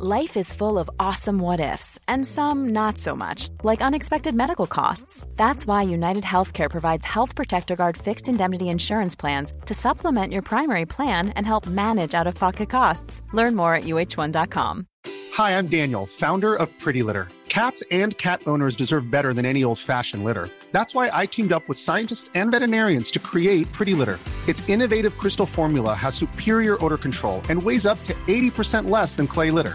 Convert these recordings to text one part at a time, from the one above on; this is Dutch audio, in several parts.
Life is full of awesome what ifs, and some not so much, like unexpected medical costs. That's why United Healthcare provides Health Protector Guard fixed indemnity insurance plans to supplement your primary plan and help manage out of pocket costs. Learn more at uh1.com. Hi, I'm Daniel, founder of Pretty Litter. Cats and cat owners deserve better than any old fashioned litter. That's why I teamed up with scientists and veterinarians to create Pretty Litter. Its innovative crystal formula has superior odor control and weighs up to 80% less than clay litter.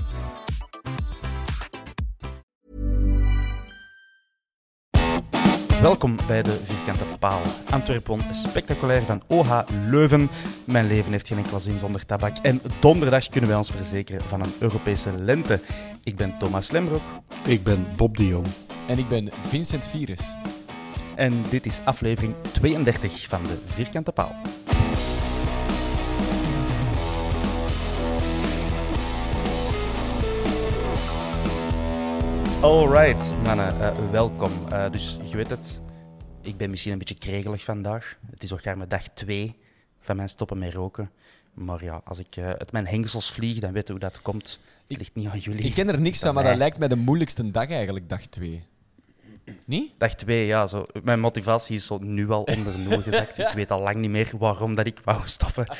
Welkom bij de Vierkante Paal. Antwerpen won spectaculair van OH Leuven. Mijn leven heeft geen enkele zin zonder tabak. En donderdag kunnen wij ons verzekeren van een Europese lente. Ik ben Thomas Lembroek. Ik ben Bob de Jong. En ik ben Vincent Virus. En dit is aflevering 32 van de Vierkante Paal. Alright, mannen, uh, welkom. Uh, dus je weet het, ik ben misschien een beetje kregelig vandaag. Het is ook maar dag 2 van mijn stoppen met roken. Maar ja, als ik uh, uit mijn hengsels vlieg, dan weet hoe dat komt. Het ligt niet aan jullie. Ik ken er niks van, maar dat lijkt mij de moeilijkste dag eigenlijk, dag 2. Niet? Dag 2, ja. Zo, mijn motivatie is zo nu al onder nul gezakt. Ik weet al lang niet meer waarom dat ik wou stoppen.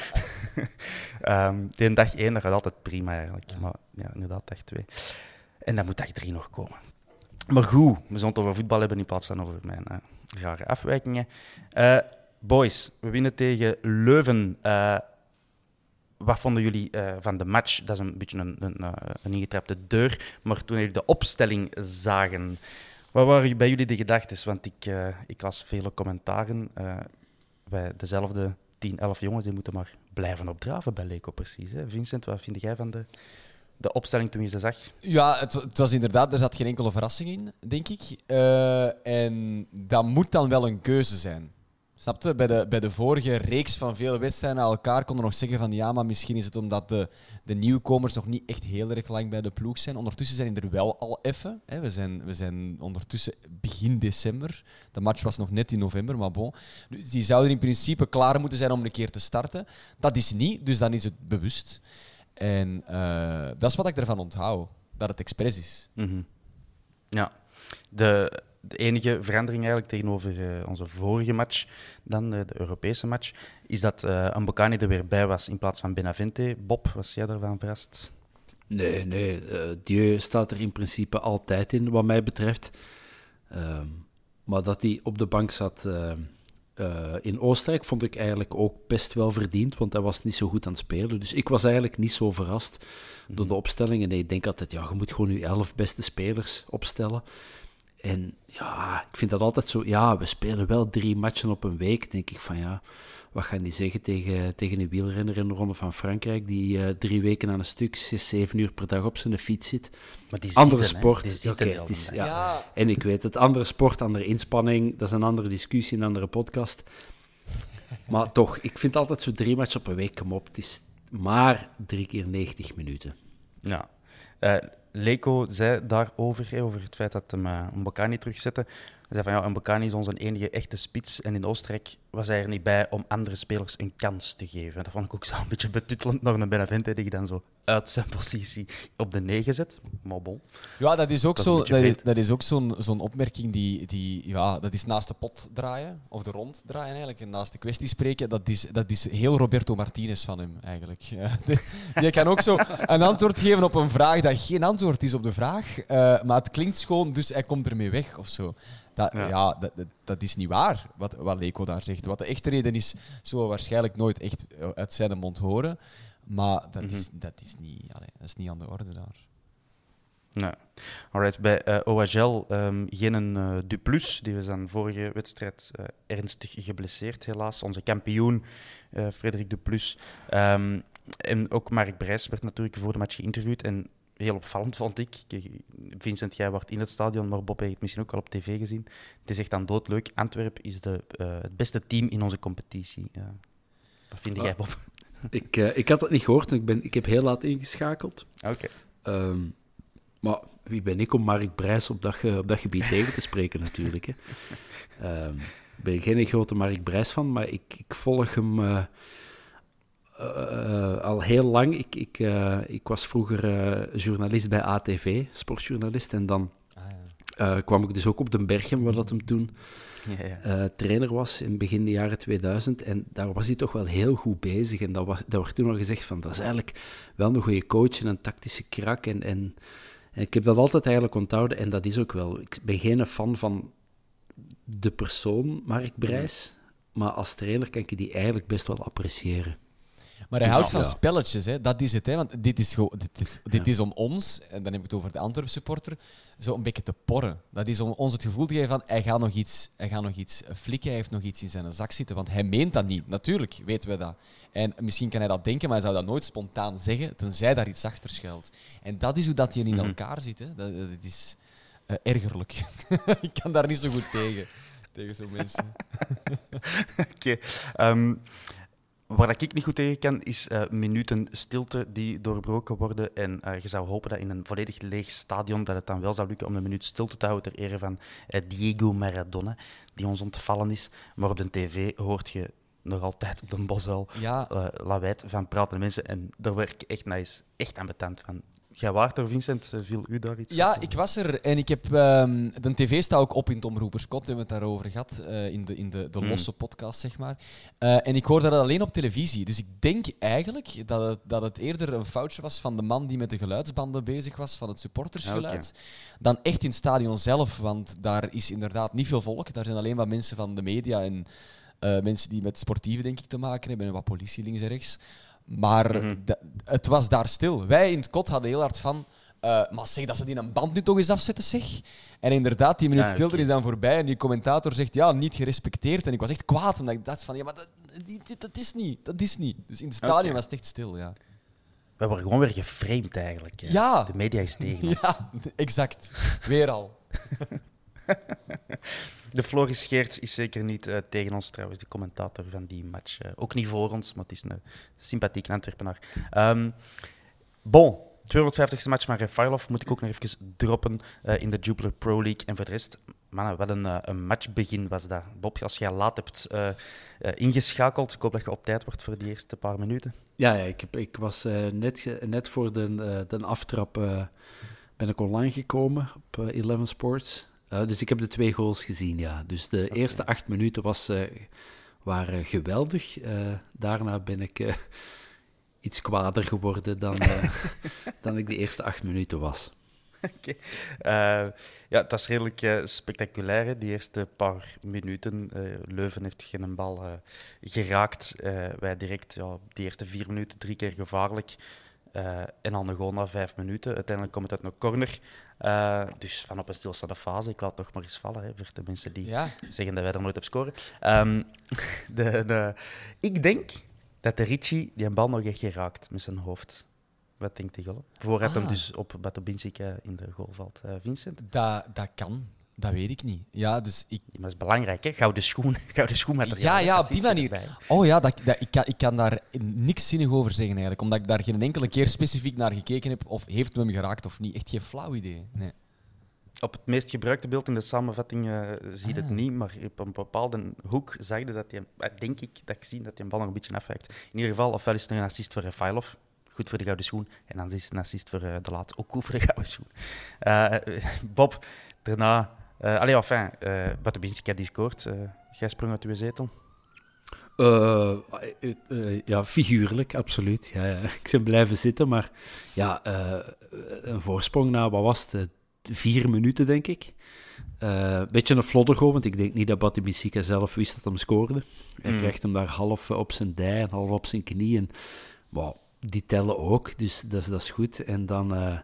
um, de dag 1 dat gaat altijd prima eigenlijk. Maar ja, inderdaad, dag 2. En dan moet dag 3 nog komen. Maar goed, we het over voetbal hebben in plaats van over mijn uh, rare afwijkingen. Uh, boys, we winnen tegen Leuven. Uh, wat vonden jullie van de match? Dat is een beetje een, een, een, ingetrapte deur. Maar toen jullie de opstelling zagen, wat waren bij jullie de gedachten? Want ik, ik las vele commentaren bij dezelfde 10, 11 jongens. Die moeten maar blijven opdraven bij Leco, precies. Hè? Vincent, wat vind jij van de de opstelling toen je ze zag? Ja, het, het, was inderdaad, er zat geen enkele verrassing in, denk ik. Uh, en dat moet dan wel een keuze zijn. Snapte? Bij de, bij de vorige reeks van vele wedstrijden aan elkaar konden nog zeggen van ja, maar misschien is het omdat de, de nieuwkomers nog niet echt heel erg lang bij de ploeg zijn. Ondertussen zijn er wel al even. Hè. We, zijn, we zijn ondertussen begin december. De match was nog net in november, maar bon. Dus die zouden in principe klaar moeten zijn om een keer te starten. Dat is niet, dus dan is het bewust. En uh, dat is wat ik ervan onthoud, dat het expres is. Mm -hmm. Ja, de, de, enige verandering eigenlijk tegenover uh, onze vorige match, dan de, de Europese match, is dat uh, er weer bij was in plaats van Benavente. Bob, was jij daarvan verrast? Nee, nee. Uh, Dieu staat er in principe altijd in, wat mij betreft. Ehm, maar dat hij op de bank zat uh, in Oostenrijk vond ik eigenlijk ook best wel verdiend, want hij was niet zo goed aan het spelen. Dus ik was eigenlijk niet zo verrast door de mhm. opstelling. En ik denk altijd, ja, je moet gewoon je elf beste spelers opstellen. En ja, ik vind dat altijd zo, ja, we spelen wel drie matchen op een week. denk ik van ja, wat gaan die zeggen tegen, tegen een wielrenner in de Ronde van Frankrijk, die uh, drie weken aan een stuk, zes, zeven uur per dag op zijn fiets zit. Maar die andere zitten, sport. Die okay, is, ja. ja. En ik weet het, andere sport, andere inspanning, dat is een andere discussie, een andere podcast. maar toch, ik vind altijd zo drie matchen op een week, kom op. Het is maar drie keer 90 minuten. Ja. Uh, Leko zei daarover, over het feit dat hem uh, een Bocani terugzette. Zei van ja, Bocani is onze enige echte spits. En in Oostenrijk was hij er niet bij om andere spelers een kans te geven. Dat vond ik ook zo een beetje betuttelend naar een Benavente die je dan zo uit zijn positie op de negen zet. Maar bon. Ja, dat is ook zo'n zo, dat dat is ook zo'n zo'n opmerking die, die ja, dat is naast de pot draaien, of de rond draaien eigenlijk, en naast de kwestie spreken. Dat is, dat is heel Roberto Martinez van hem eigenlijk. Die, kan ook zo een antwoord geven op een vraag dat geen antwoord is op de vraag, uh, maar het klinkt schoon, dus hij komt ermee weg of zo. Dat, ja. dat, dat, dat, is niet waar, wat, wat Leko daar zegt. Wat de echte reden is, zullen we waarschijnlijk nooit echt uit zijn mond horen. Maar dat, is, mhm. dat, is, niet, dat is niet aan de orde daar. Alright, bij uh, OHL um, geen uh, Duplus. Die was aan vorige wedstrijd uh, ernstig geblesseerd, helaas. Onze kampioen, Frederik Duplus. Um, en ook Mark Brijs werd natuurlijk voor de match geïnterviewd. En heel opvallend vond ik. Vincent, jij wordt in het stadion, maar Bob heeft het misschien ook al op tv gezien. Het is echt aan doodleuk. Antwerpen is de, het beste team in onze competitie. Wat vind jij, Bob? Ik, ik had het niet gehoord en ik, ben, ik heb heel laat ingeschakeld. Oké. Okay. Um, maar wie ben ik om Mark Brijs op dat, op dat gebied tegen te spreken, natuurlijk. Hè. Um, ik ben geen grote Mark Brijs van, maar ik, ik volg hem uh, uh, al heel lang. Ik, ik, uh, ik was vroeger journalist bij ATV, sportjournalist. En dan ah, ja. kwam ik dus ook op de Berchem, waar dat hem toen ja, ja. trainer was in begin de jaren 2000. En daar was hij toch wel heel goed bezig. En dat, was, dat werd toen al gezegd van, dat is eigenlijk wel een goede coach en een tactische krak. En... en en ik heb dat altijd eigenlijk onthouden en dat is ook wel. Ik ben geen fan van de persoon Mark Brijs, maar als trainer kan ik die eigenlijk best wel appreciëren. Maar hij houdt van spelletjes, hè? dat is het. Hè? Want dit is, gewoon, dit, is, dit is om ons, en dan heb ik het over de Antwerp supporter, zo een beetje te porren. Dat is om ons het gevoel te geven van hij gaat nog iets, hij gaat nog iets flikken, hij heeft nog iets in zijn zak zitten. Want hij meent dat niet. Natuurlijk weten we dat. En misschien kan hij dat denken, maar hij zou dat nooit spontaan zeggen, tenzij daar iets achter schuilt. En dat is hoe dat je in mhm. elkaar zit. Hè? Dat, dat is uh, ergerlijk. ik kan daar niet zo goed tegen, tegen zo'n mensen. Oké. Okay. Ehm, Waar ik niet goed tegen kan, is uh, minuten stilte die doorbroken worden. En uh, je zou hopen dat in een volledig leeg stadion dat het dan wel zou lukken om een minuut stilte te houden ter ere van uh, Diego Maradona, die ons ontvallen is. Maar op de tv hoort je nog altijd op de boswel ja. lawaait van pratende mensen. En daar werk ik echt nice, echt aan betand van. Jij waart er, Vincent. Viel u daar iets Ja, ik was er en ik heb... Um, de tv staat ook op in het Omroeperskot. We hebben het daarover gehad uh, in de, in de, de hmm. losse podcast, zeg maar. Uh, en ik hoorde dat alleen op televisie. Dus ik denk eigenlijk dat het, dat het eerder een foutje was van de man die met de geluidsbanden bezig was, van het supportersgeluid, okay. dan echt in het stadion zelf. Want daar is inderdaad niet veel volk. Daar zijn alleen maar mensen van de media en uh, mensen die met sportieven, denk ik, te maken hebben. En wat politie links en rechts. Maar mhm. het was daar stil. Wij in het kot hadden heel hard van. Uh, maar zeg dat ze die een band nu toch eens afzetten, zeg. En inderdaad, die minuut ja, stilte is dan voorbij en die commentator zegt ja, niet gerespecteerd. En ik was echt kwaad, omdat ik dacht van ja, maar dat, dat is niet. Dat is niet. Dus in het stadion okay. was het echt stil, ja. We worden gewoon weer geframed eigenlijk. Ja. De media is tegen ons. Ja, exact. Weer al. De Floris Geerts is zeker niet uh, tegen ons, trouwens, de commentator van die match. Uh, ook niet voor ons, maar het is een sympathieke Antwerpenaar. Um, bon, 250ste match van Refailov moet ik ook nog even droppen uh, in de Jupiler Pro League. En voor de rest, mannen, wat een, een matchbegin was dat. Bob, als jij laat hebt ingeschakeld, ik hoop dat je op tijd wordt voor die eerste paar minuten. Ja, ja ik, heb, ik was net, net voor de, de aftrap ben ik online gekomen op Eleven Sports. Uh, dus ik heb de twee goals gezien, ja. Dus de okay. eerste acht minuten was, uh, waren geweldig. Uh, daarna ben ik iets kwader geworden dan, dan ik de eerste acht minuten was. Oké. Okay. ja, het was redelijk spectaculair, hè? die eerste paar minuten. Leuven heeft geen bal geraakt. wij direct, ja, die eerste vier minuten, drie keer gevaarlijk. En dan gewoon na vijf minuten. Uiteindelijk komt het uit een corner. Uh, dus van op een stilstaande fase, ik laat het nog maar eens vallen, hè, voor de mensen die ja. zeggen dat wij er nooit op scoren. Um, de, de, ik denk dat de Ricci die een bal nog echt geraakt met zijn hoofd. Wat denkt de goal? Voordat ah. hem dus op Batobincic in de goal valt. Uh, Vincent? Dat, dat kan. Dat weet ik niet. Ja, dus ik... maar dat is belangrijk, hè? Gouden schoen, gouden schoen met Ja, ja, op die manier. Oh ja, dat, dat, ik, kan, ik kan daar niks zinnig over zeggen eigenlijk. Omdat ik daar geen enkele keer specifiek naar gekeken heb. Of heeft hem geraakt of niet. Echt geen flauw idee. Nee. Op het meest gebruikte beeld in de samenvatting uh, zie je het ah. niet, maar op een bepaalde hoek zag je dat hij, eh, denk ik, dat ik zie dat hij een bal nog een beetje afwijkt. In ieder geval, ofwel is het een assist voor Rafailov, goed voor de gouden schoen, en dan is het een assist voor de laat, ook goed voor de gouden schoen. Uh, Bob, daarna uh, allee, enfin, uh, die scoort. Uh, jij sprong uit uw zetel? Uh, ja, figuurlijk, absoluut. Ja, ja. Ik ben blijven zitten, maar ja, een voorsprong na, wat was het? Vier minuten, denk ik. Een beetje een vlodder want ik denk niet dat Batubinsky zelf wist dat hem scoorde. Hij mm. krijgt hem daar half op zijn dij en half op zijn knie. En, wow, die tellen ook, dus dat, dat is goed. En dan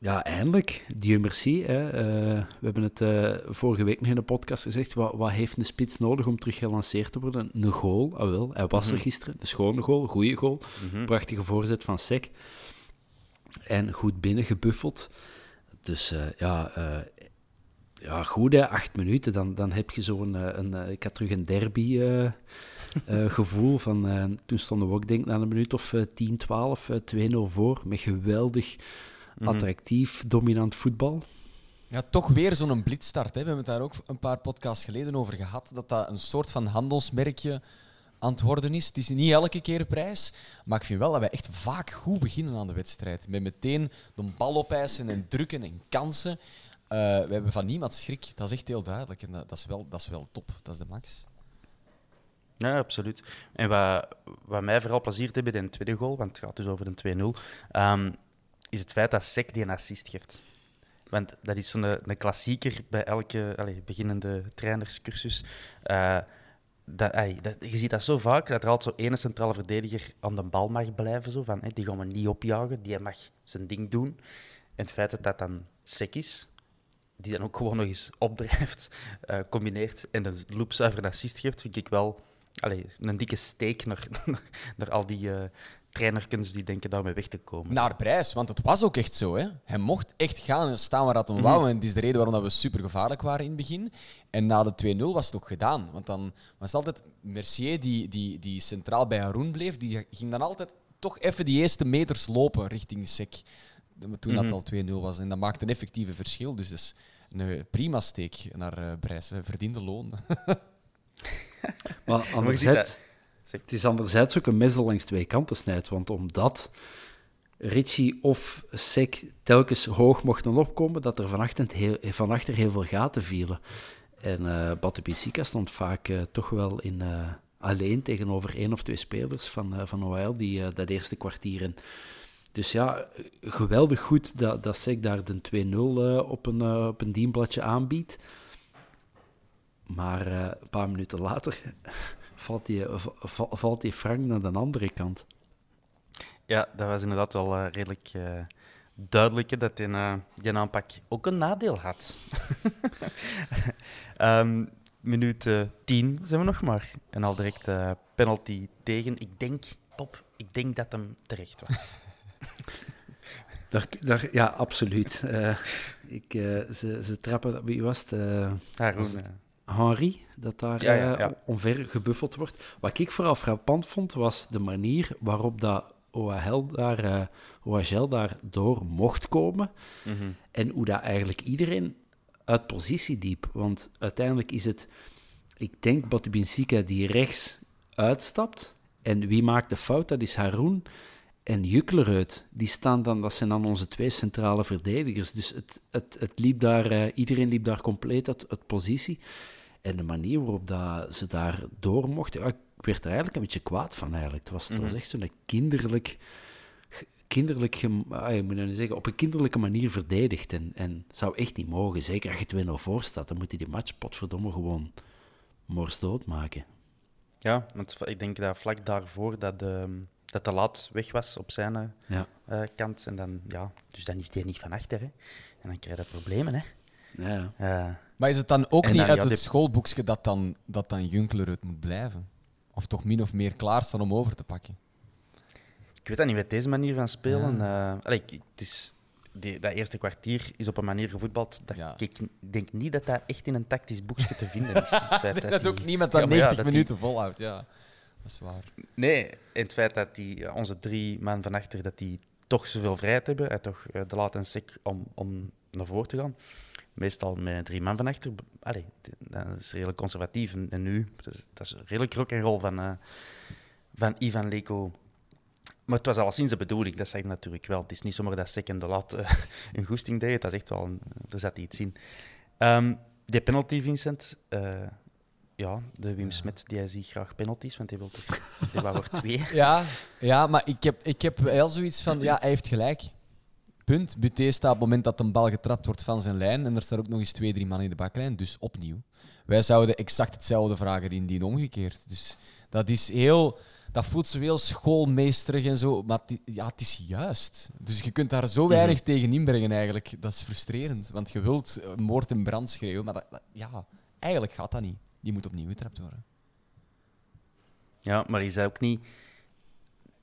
ja, eindelijk. Dieu merci. Hè. Eh, we hebben het uh, vorige week nog in de podcast gezegd. Wat, wat, heeft een spits nodig om terug gelanceerd te worden? Een goal. Ah, wel. Hij was er mhm. gisteren. Een schone goal, goede goal. Mhm. Prachtige voorzet van Sek. En goed binnengebuffeld. Dus uh, ja, ja, goed hè. Acht minuten. Dan, dan heb je zo'n... een, ik had terug een derby... gevoel van toen stonden we ook denk ik na een minuut of 10, 12, 2-0 voor met geweldig. Attractief, dominant voetbal. Ja, toch weer zo'n blitstart. Hè. We hebben het daar ook een paar podcasts geleden over gehad. Dat dat een soort van handelsmerkje aan het worden is. Het is niet elke keer prijs, maar ik vind wel dat wij echt vaak goed beginnen aan de wedstrijd. Met meteen de bal opeisen en drukken en kansen. Uh, we hebben van niemand schrik. Dat is echt heel duidelijk. En dat, is wel, dat is wel top. Dat is de max. Ja, absoluut. En wat, wat mij vooral pleziert hebben in de tweede goal, want het gaat dus over de 2-0 is het feit dat Sek die een assist geeft. Want dat is zo'n een, klassieker bij elke beginnende trainerscursus. Uh, dat, je ziet dat zo vaak, dat er altijd zo ene centrale verdediger aan de bal mag blijven. Zo, van, die gaan we niet opjagen, die mag zijn ding doen. En het feit dat dat dan Sek is, die dan ook gewoon nog eens opdrijft, uh, combineert en een loopzuiver assist geeft, vind ik wel een dikke steek naar, naar al die... Uh, trainerkens die denken daarmee weg te komen. Naar prijs, want het was ook echt zo. Hè. Hij mocht echt gaan staan waar dat hem wou. En het is de reden waarom we super gevaarlijk waren in het begin. En na de 2-0 was het ook gedaan. Want dan was altijd Mercier, die, die, die centraal bij Haroun bleef, die ging dan altijd toch even die eerste meters lopen richting Sek. Toen dat mhm. al 2-0 was. En dat maakte een effectieve verschil. Dus dat is een prima steek naar uh, Brijs. Verdiende loon. maar anderzijds het is anderzijds ook een mes langs twee kanten snijdt, want omdat Richie of Sek telkens hoog mochten opkomen, dat er van achter heel, achter heel veel gaten vielen. En uh, Batu stond vaak uh, toch wel in, alleen tegenover één of twee spelers van, uh, van die dat eerste kwartier in. Dus ja, geweldig goed dat, dat Sek daar de 2-0 op, een, op een dienbladje aanbiedt. Maar een paar minuten later valt die, valt die Frank naar de andere kant. Ja, dat was inderdaad wel uh, redelijk uh, duidelijk dat die, uh, die aanpak ook een nadeel had. um, minuut 10 zijn we nog maar. En al direct penalty tegen. Ik denk, Pop, ik denk dat hem terecht was. daar, daar, ja, absoluut. ik, ze, ze trappen, wie was het? Haroon. Henry, dat daar ja, eh, onver gebuffeld wordt. Wat ik vooral frappant vond, was de manier waarop dat OHL daar, uh, OHL daar door mocht komen. Mhm. En hoe dat eigenlijk iedereen uit positie diep. Want uiteindelijk is het, ik denk, Batubinsika die rechts uitstapt. En wie maakt de fout? Dat is Haroon en Juklerud. Die staan dan, dat zijn dan onze twee centrale verdedigers. Dus het, het, het liep daar, uh, iedereen liep daar compleet uit, uit positie. En de manier waarop dat ze daar door mochten, ik werd er eigenlijk een beetje kwaad van eigenlijk. Het was, het was mhm. echt zo'n kinderlijk, kinderlijk ah, je moet nou zeggen, op een kinderlijke manier verdedigd. En, en zou echt niet mogen. Zeker als je 2-0 voor staat, dan moet hij die match potverdomme gewoon morsdood maken. Ja, want ik denk dat vlak daarvoor dat de, dat de laat weg was op zijn eh, ja. uh, kant. En dan, ja, dus dan is die niet van achter. Hè. En dan krijg je problemen. Hè. Ja. Uh, maar is het dan ook niet uit het schoolboekje dat dan, dat dan Junkler het moet blijven? Of toch min of meer klaarstaan om over te pakken? Ik weet dat niet, met deze manier van spelen. Ja. Uh, allee, het is, die, dat eerste kwartier is op een manier gevoetbald dat ja. ik denk niet dat dat echt in een tactisch boekje te vinden is. dat, dat ook niemand dat 90 minuten die... volhoudt, ja. Dat is waar. Nee, en het feit dat die, eh, onze drie man van achter dat die toch zoveel vrijheid hebben, en toch uh, de laat en sec om, om naar voren te gaan meestal met drie man van achter. Allee, dat is redelijk conservatief. En, nu, dat is, dat is redelijk rock en roll van, uh, van Ivan Leko. Maar het was alleszins de bedoeling, dat zeg ik natuurlijk wel. Het is niet zomaar dat second de lat uh, een goesting deed. Dat is echt wel, een, er zat iets in. Um, die penalty, Vincent. Uh, ja, de Wim Smit, die ziet graag penalties, want hij wil er, wou er twee. Ja, ja, maar ik heb, ik heb wel zoiets van, ja, hij heeft gelijk. Punt. Buté staat op het moment dat een bal getrapt wordt van zijn lijn. En er staat ook nog eens twee, drie man in de baklijn. Dus opnieuw. Wij zouden exact hetzelfde vragen indien omgekeerd. Dus dat is heel. dat voelt zo heel schoolmeesterig en zo. Maar het, ja, het is juist. Dus je kunt daar zo weinig tegen inbrengen eigenlijk. Dat is frustrerend. Want je wilt eh, moord en brand schreeuwen. Maar dat, dat- ja, eigenlijk gaat dat niet. Die moet opnieuw getrapt worden. Ja, maar is dat ook niet...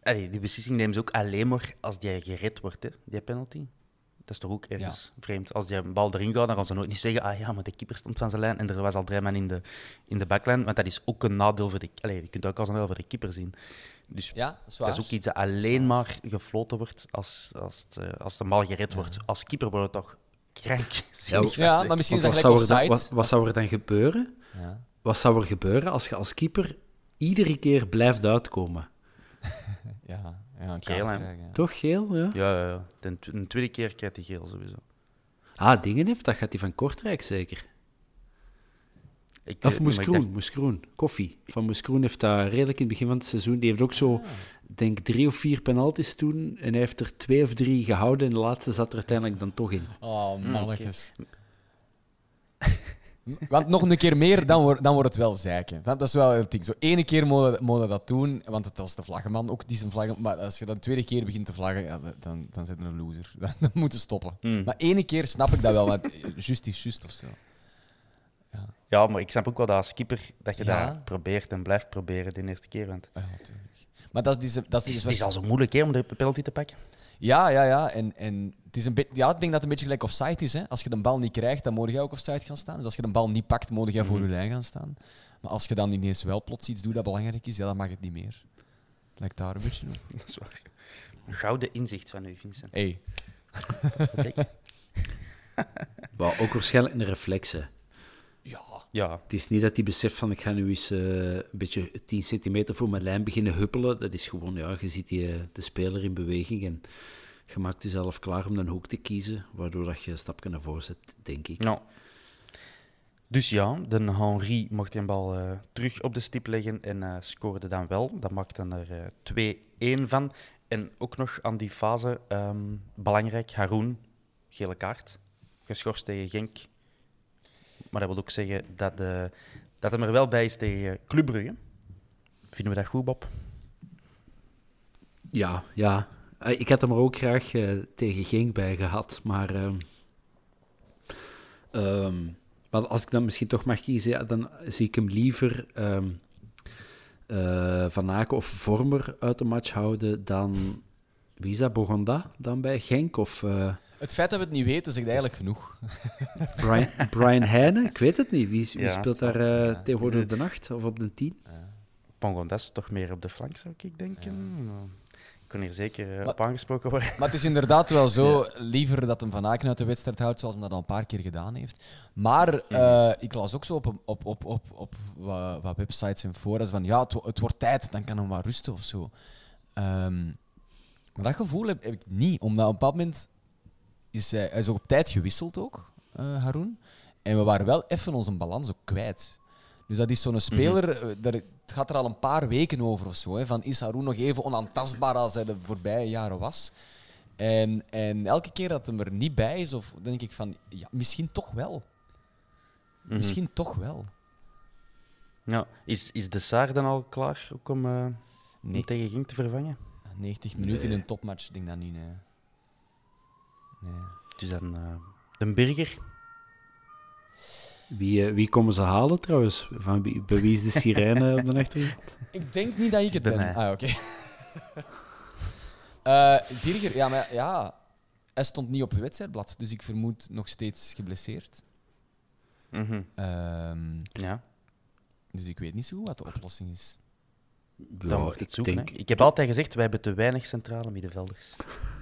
Allee, die beslissing nemen ze ook alleen maar als die gered wordt, hè, die penalty. Dat is toch ook ergens vreemd. Als die een bal erin gaat, dan gaan ze nooit niet zeggen ah ja, maar de keeper stond van zijn lijn en er was al drie man in de, in de backlijn. Want dat is ook een nadeel voor de... Allee, je kunt ook als een nadeel voor de keeper zien. Dus Ja, dat is dat is ook iets dat alleen maar gefloten wordt als, als, het, eh, als de bal gered wordt. Als keeper wordt het toch krank. Ja, maar misschien is dat wat, gelijk er dan, wat, wat zou er dan gebeuren? Ja. Wat zou er gebeuren als je als keeper iedere keer blijft uitkomen? Ja, ja, een Geel, kaart hè. krijgen, ja. Toch geel? Ja. Ja, ja, ja. De, de tweede keer krijgt hij geel sowieso. Ah, dingen heeft, dat gaat hij van Kortrijk zeker. Ik Of het niet, Moes maar ik Kroen, dacht- Moes Kroen, Koffie. Van Moes Kroen heeft dat redelijk in het begin van het seizoen. Die heeft ook zo, denk drie of vier penalties toen. En hij heeft er twee of drie gehouden. En de laatste zat er uiteindelijk dan toch in. Oh, mannetjes. Want nog een keer meer, dan, wordt dan wordt het wel zeiken. Dat, dat is wel het ding. Zo ene keer mogen dat doen, want het was de vlaggenman ook die zijn vlaggen. Maar als je dan de tweede keer begint te vlaggen, ja, dan- dan, zit een loser. Dan, dan moet je stoppen. Mm. Maar ene keer snap ik dat wel, want just is just of zo. Ja, maar ik snap ook wel dat als keeper dat je Ja. dat probeert en blijft proberen de eerste keer. Want Ja, natuurlijk. Maar dat is, dat is, het is, dus het is al zo moeilijk hè, om de penalty te pakken. Ja, ja, ja. En, en is een beetje, ja, ik denk dat het een beetje gelijk offside is. Hè. Als je de bal niet krijgt, dan moet jij ook offside gaan staan. Dus als je de bal niet pakt, moet jij voor je lijn gaan staan. Maar als je dan ineens wel plots iets doet dat belangrijk is, ja, dan mag het niet meer. Lijkt daar een beetje op. Dat is waar. Een gouden inzicht van u, Vincent. Hey. Ook waarschijnlijk een reflex. hè. Ja, Het is niet dat hij beseft van ik ga nu eens eh, een beetje 10 centimeter voor mijn lijn beginnen huppelen. Dat is gewoon, ja, je ziet die, eh, de speler in beweging en je maakt jezelf klaar om een hoek te kiezen, waardoor dat je een stapje naar voren zet, denk ik. nou. Dus ja, de Henri mocht die bal eh, terug op de stip leggen en eh, scoorde dan wel. Dat maakte er eh 2-1 van. En ook nog aan die fase, ehm, belangrijk, Haroun, gele kaart, geschorst tegen Genk. Maar dat wil ook zeggen dat, eh dat hem er wel bij is tegen Club Brugge. Vinden we dat goed, Bob? Ja, ja. Eh, Ik had hem er ook graag eh, tegen Genk bij gehad, maar... ehm, ehm, maar als ik dan misschien toch mag kiezen, ja, dan zie ik hem liever ehm, eh, Van Aken of Vormer uit de match houden dan... Wie is dat, Bogonda? Dan bij Genk? Of eh, Het feit dat we het niet weten, zegt eigenlijk genoeg. Brian, Brian Heijnen? Ik weet het niet. Wie, wie Ja, speelt daar eh, ja. tegenwoordig op de nacht of op de tien? Pongondas toch meer op de flank, zou ik denken. Kon hier zeker eh, Maar- op aangesproken worden. Maar het is inderdaad wel zo, liever dat hem Van Aken uit de wedstrijd houdt, zoals hij dat al een paar keer gedaan heeft. Maar eh, ik las ook zo op, op, op, op, op wat, wat websites en forums van ja, het, wo- het wordt tijd, dan kan hij maar rusten of zo. Ehm, maar dat gevoel heb, heb ik niet, omdat op een bepaald moment is hij, hij is ook op tijd gewisseld ook, eh Haroun. En we waren wel even onze balans ook kwijt. Dus dat is zo'n speler, eh, daar, het gaat er al een paar weken over of zo. Hè, van is Haroun nog even onaantastbaar als hij de voorbije jaren was? En, en elke keer dat hem er niet bij is, of denk ik van, ja, misschien toch wel. Mhm. Misschien toch wel. Ja. Is, is de Saar dan al klaar ook om, eh, om tegen Genk te vervangen? 90 minuten in een topmatch, ik denk dat niet. Nee. nee. Dus dan eh, de Birger. Wie, eh, wie komen ze halen trouwens? Van wie, bij wie is de sirene op de achtergrond? Ik denk niet dat ik het ben. mij. Ah, oké. Eh, Birger, ja, maar ja, hij stond niet op het wedstrijdblad, dus ik vermoed nog steeds geblesseerd. Mhm. Ehm, Ja, dus ik weet niet zo goed wat de oplossing is. dan Ja, wordt het ik zoeken. denk. Ik heb altijd gezegd, wij hebben te weinig centrale middenvelders.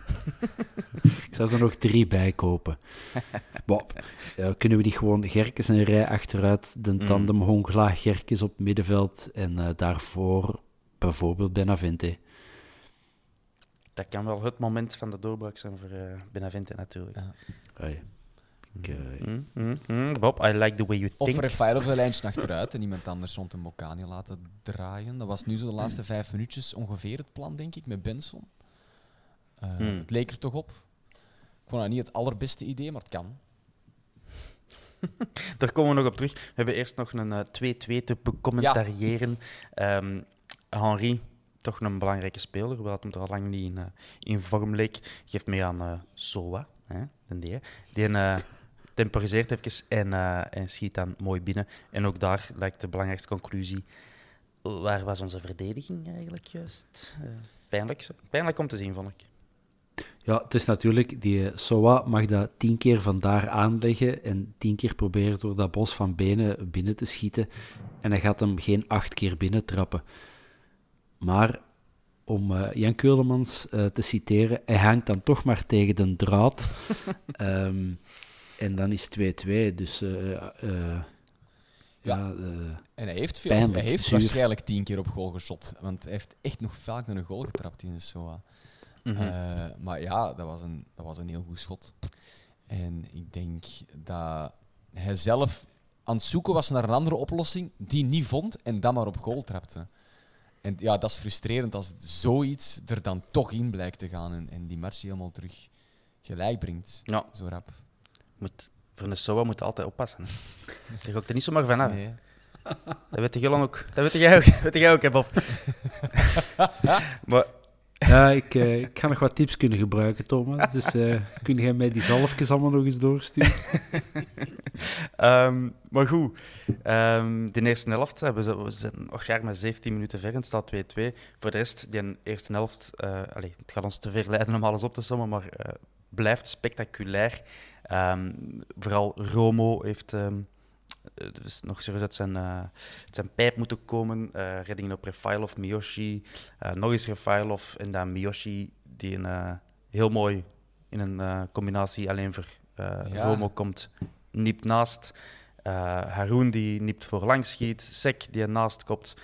ik zou er nog drie bij kopen. Bob, ja, kunnen we die gewoon Gerkes een rij achteruit, de Mm. tandem Hongla, Gerkes op middenveld en eh, daarvoor bijvoorbeeld Benavente. Dat kan wel het moment van de doorbraak zijn voor eh, Benavente natuurlijk. Ja. Ik, eh, Mm, mm, mm. Bob, I like the way you Of think. Rafael of een lijntje achteruit en iemand anders rond een Mokani laten draaien. Dat was nu zo de laatste vijf minuutjes ongeveer het plan, denk ik, met Benson. Eh, Hmm. Het leek er toch op. Ik vond dat niet het allerbeste idee, maar het kan. Daar komen we nog op terug. We hebben eerst nog een eh, 2-2 te becommentariëren. Ehm Henri, toch een belangrijke speler, hoewel het hem er al lang niet in, eh, in vorm leek. Geeft mee aan uh, Soa, hè, die, die uh, temporiseert even en, en schiet dan mooi binnen. En ook daar lijkt de belangrijkste conclusie. Waar was onze verdediging eigenlijk juist? pijnlijk, pijnlijk om te zien, vond ik. Ja, het is natuurlijk, die Soa mag dat tien keer vandaar aanleggen en tien keer proberen door dat bos van benen binnen te schieten. En hij gaat hem geen acht keer binnentrappen. Maar om uh, Jan Keulemans uh, te citeren, hij hangt dan toch maar tegen de draad. um, en dan is 2-2. Dus uh, ja, ja en hij heeft, veel, pijnlijk, hij heeft waarschijnlijk tien keer op goal geschot. Want hij heeft echt nog vaak naar een goal getrapt in de SOA. Mm -hmm. maar ja, dat was, een, dat was een heel goed schot. En ik denk dat hij zelf aan het zoeken was naar een andere oplossing, die niet vond en dan maar op goal trapte. En ja, dat is frustrerend als zoiets er dan toch in blijkt te gaan en, en die match helemaal terug gelijk brengt. Ja. Zo rap. Moet, voor een SOA moet altijd oppassen. Daar ga ik er niet zomaar van af. Nee. Dat weet je ook. Dat weet jij ook, weet jij ook hè, Bob. maar ja, ik, uh, ik ga nog wat tips kunnen gebruiken, Thomas. Dus uh, kun jij mij die zalfjes allemaal nog eens doorsturen? um, maar goed, um, de eerste helft ze, we zijn nog jaar met 17 minuten ver en staat 2-2. Voor de rest, die eerste helft, uh, allez, het gaat ons te verleiden om alles op te sommen, maar blijft spectaculair. Um, vooral Romo heeft dus nog serieus uit zijn, uh, zijn pijp moeten komen. Uh, reddingen op Refailov, Miyoshi, nog eens Refailov en dan Miyoshi, die een, heel mooi in een combinatie alleen voor ja. Romo komt, niept naast. Haroon die niept voor lang schiet, Sek die naast komt.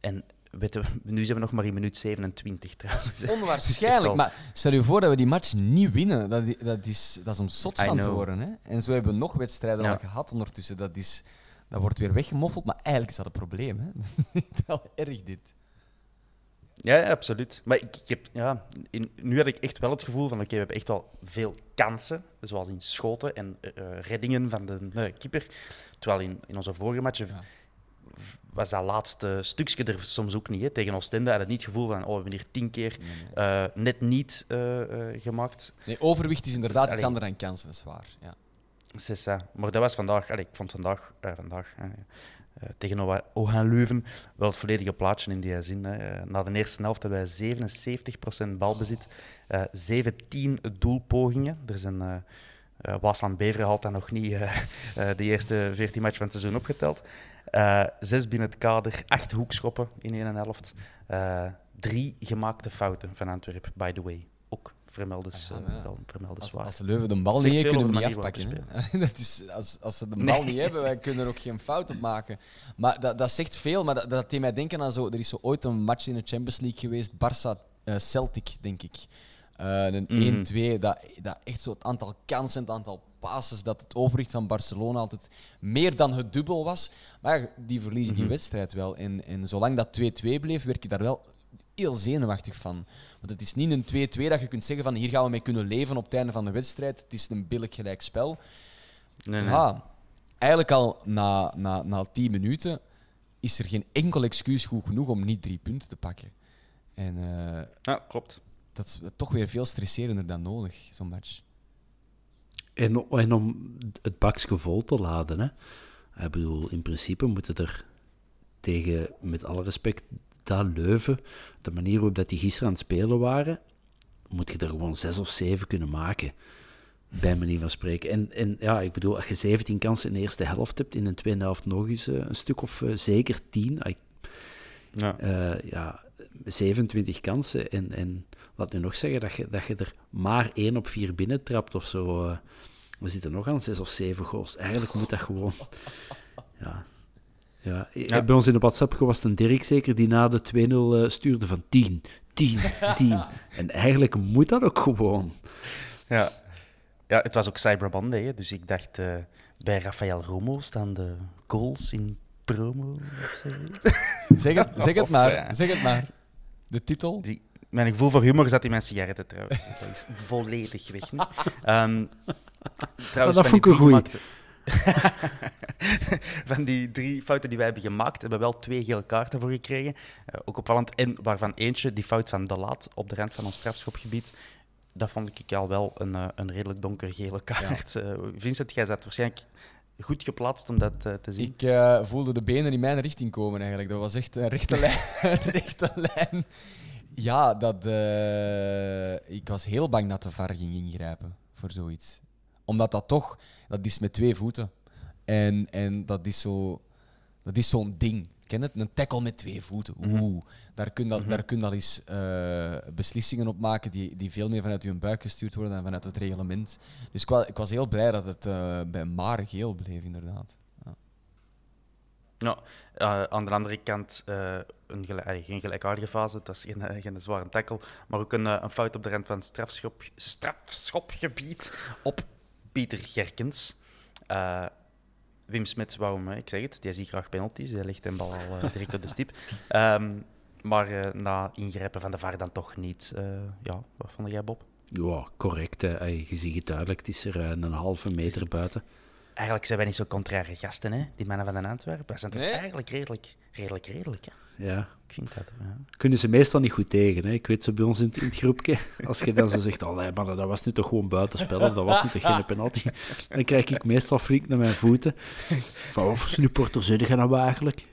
En Weet nu zijn we nog maar in minuut 27 trouwens. Onwaarschijnlijk, maar stel je voor dat we die match niet winnen. Dat, dat, is, dat is om zot van te worden. Hè? En zo hebben we nog wedstrijden al gehad ondertussen. Dat, is, dat wordt weer weggemoffeld, maar eigenlijk is dat een probleem. Hè? dat is wel erg dit. Ja, ja, absoluut. Maar ik, ik heb, ja, in, nu had ik echt wel het gevoel van, oké, we hebben echt wel veel kansen, zoals in schoten en uh, reddingen van de uh, keeper. Terwijl in, in onze vorige matchen was dat laatste stukje er soms ook niet. Hè. Tegen Oostende had het niet het gevoel van, oh, we hebben hier tien keer uh, net niet uh, uh, gemaakt. Nee, overwicht is inderdaad Allee. iets anders dan kansen, dat is waar. Ja. Maar dat was vandaag, Allee, ik vond vandaag, vandaag tegen Ohan Leuven wel het volledige plaatje in die zin. Hè. na de eerste helft hebben wij 77% balbezit, 17 doelpogingen. Er zijn... Uh, Waasland Beveren had dan nog niet uh, uh, de eerste 14 matchen van het seizoen opgeteld. Uh, zes binnen het kader, acht hoekschoppen in één helft. Uh, drie gemaakte fouten van Antwerpen, by the way. Ook vermeldes, ah, ja, uh, als, als de Leuven de bal niet hebben, kunnen we niet afpakken. dat is, als, als ze de bal niet hebben, wij kunnen er ook geen fout op maken. Maar dat, dat zegt veel, maar dat, dat deed mij denken aan zo... Er is zo ooit een match in de Champions League geweest, Barça-Celtic, denk ik. Een mm. 1-2, dat, dat echt zo het aantal kansen, het aantal passes dat het overwicht van Barcelona altijd meer dan het dubbel was. Maar die verliezen die mhm. wedstrijd wel. En, en zolang dat 2-2 bleef, werd je daar wel heel zenuwachtig van. Want het is niet een 2-2 dat je kunt zeggen van hier gaan we mee kunnen leven op het einde van de wedstrijd. Het is een billig gelijk spel. Nee, nee. Ja, eigenlijk al na, na, na 10 minuten is er geen enkel excuus goed genoeg om niet drie punten te pakken. En, uh, ja, klopt. Dat is toch weer veel stresserender dan nodig, zo'n match. En, en om het bakje vol te laden. Hè. Ik bedoel, in principe moeten er tegen, met alle respect, dat Leuven, de manier waarop dat die gisteren aan het spelen waren, moet je er gewoon zes of zeven kunnen maken. Bij manier van spreken. En, en ja, ik bedoel, als je 17 kansen in de eerste helft hebt, in een tweede helft nog eens uh, een stuk of uh, zeker 10. Ja. Uh, ja, 27 kansen. En, en laat nu nog zeggen dat je, dat je er maar één op vier binnentrapt of zo. We zitten nog aan zes of zeven goals. Eigenlijk moet dat gewoon. Ja. Ja. ja. Bij ons in de WhatsApp was het een Dirk zeker die na de 2-0 uh, stuurde van 10, 10, 10. en eigenlijk moet dat ook gewoon. Ja, ja het was ook Cyber Monday, dus ik dacht uh, bij Rafael Romo staan de goals in promo. zeg, het, zeg het maar, zeg het maar. De titel? Die, mijn gevoel voor humor zat in mijn sigaretten trouwens. Dat is volledig weg nu. Um, Trouwens, dat vond ik een goeie. van die drie fouten die wij hebben gemaakt, hebben we wel twee gele kaarten voor gekregen. Eh, ook opvallend. En waarvan eentje, die fout van De Laat op de rand van ons strafschopgebied. Dat vond ik al wel een, eh, een redelijk donkergele kaart. Eh, Vincent, jij zat waarschijnlijk goed geplaatst om dat te zien. Ik eh, voelde de benen in mijn richting komen eigenlijk. Dat was echt een rechte lijn. een rechte lijn. Ja, dat, eh, ik was heel bang dat de VAR ging ingrijpen voor zoiets. Omdat dat toch, dat is met twee voeten. En, en dat is zo, dat is zo'n ding. Ken het? Een tackle met twee voeten. Oeh, daar kun je dat, daar kun je al eens eh, beslissingen op maken die, die veel meer vanuit je buik gestuurd worden dan vanuit het reglement. Dus ik was, ik was heel blij dat het eh, bij maar geel bleef, inderdaad. Ja. Eh, aan de andere kant een gelijk, geen gelijkaardige fase. Het was geen, eh, geen zware tackle, maar ook een, eh, een fout op de rand van het strafschop, strafschopgebied op Pieter Gerkens. Eh, Wim Smits, waarom? Ik zeg het, die ziet graag penalties. Die legt een bal al direct op de stip. Ehm, maar eh, na ingrijpen van de VAR dan toch niet. Eh, ja, wat vond jij, Bob? Ja, correct. Je ziet het duidelijk. Het is er een halve meter buiten. Eigenlijk zijn wij niet zo contraire gasten, hè? die mannen van de Antwerpen. Wij zijn toch Nee. eigenlijk redelijk, redelijk, redelijk. Hè? Ja. Ik vind dat. Ja. Kunnen ze meestal niet goed tegen. Hè. Ik weet zo bij ons in het, in het groepje. Als je dan zo zegt, allee, maar dat was nu toch gewoon buitenspel. Of dat was nu toch geen penalty. Dan krijg ik meestal flink naar mijn voeten. Van, of supporter zijn je nou eigenlijk?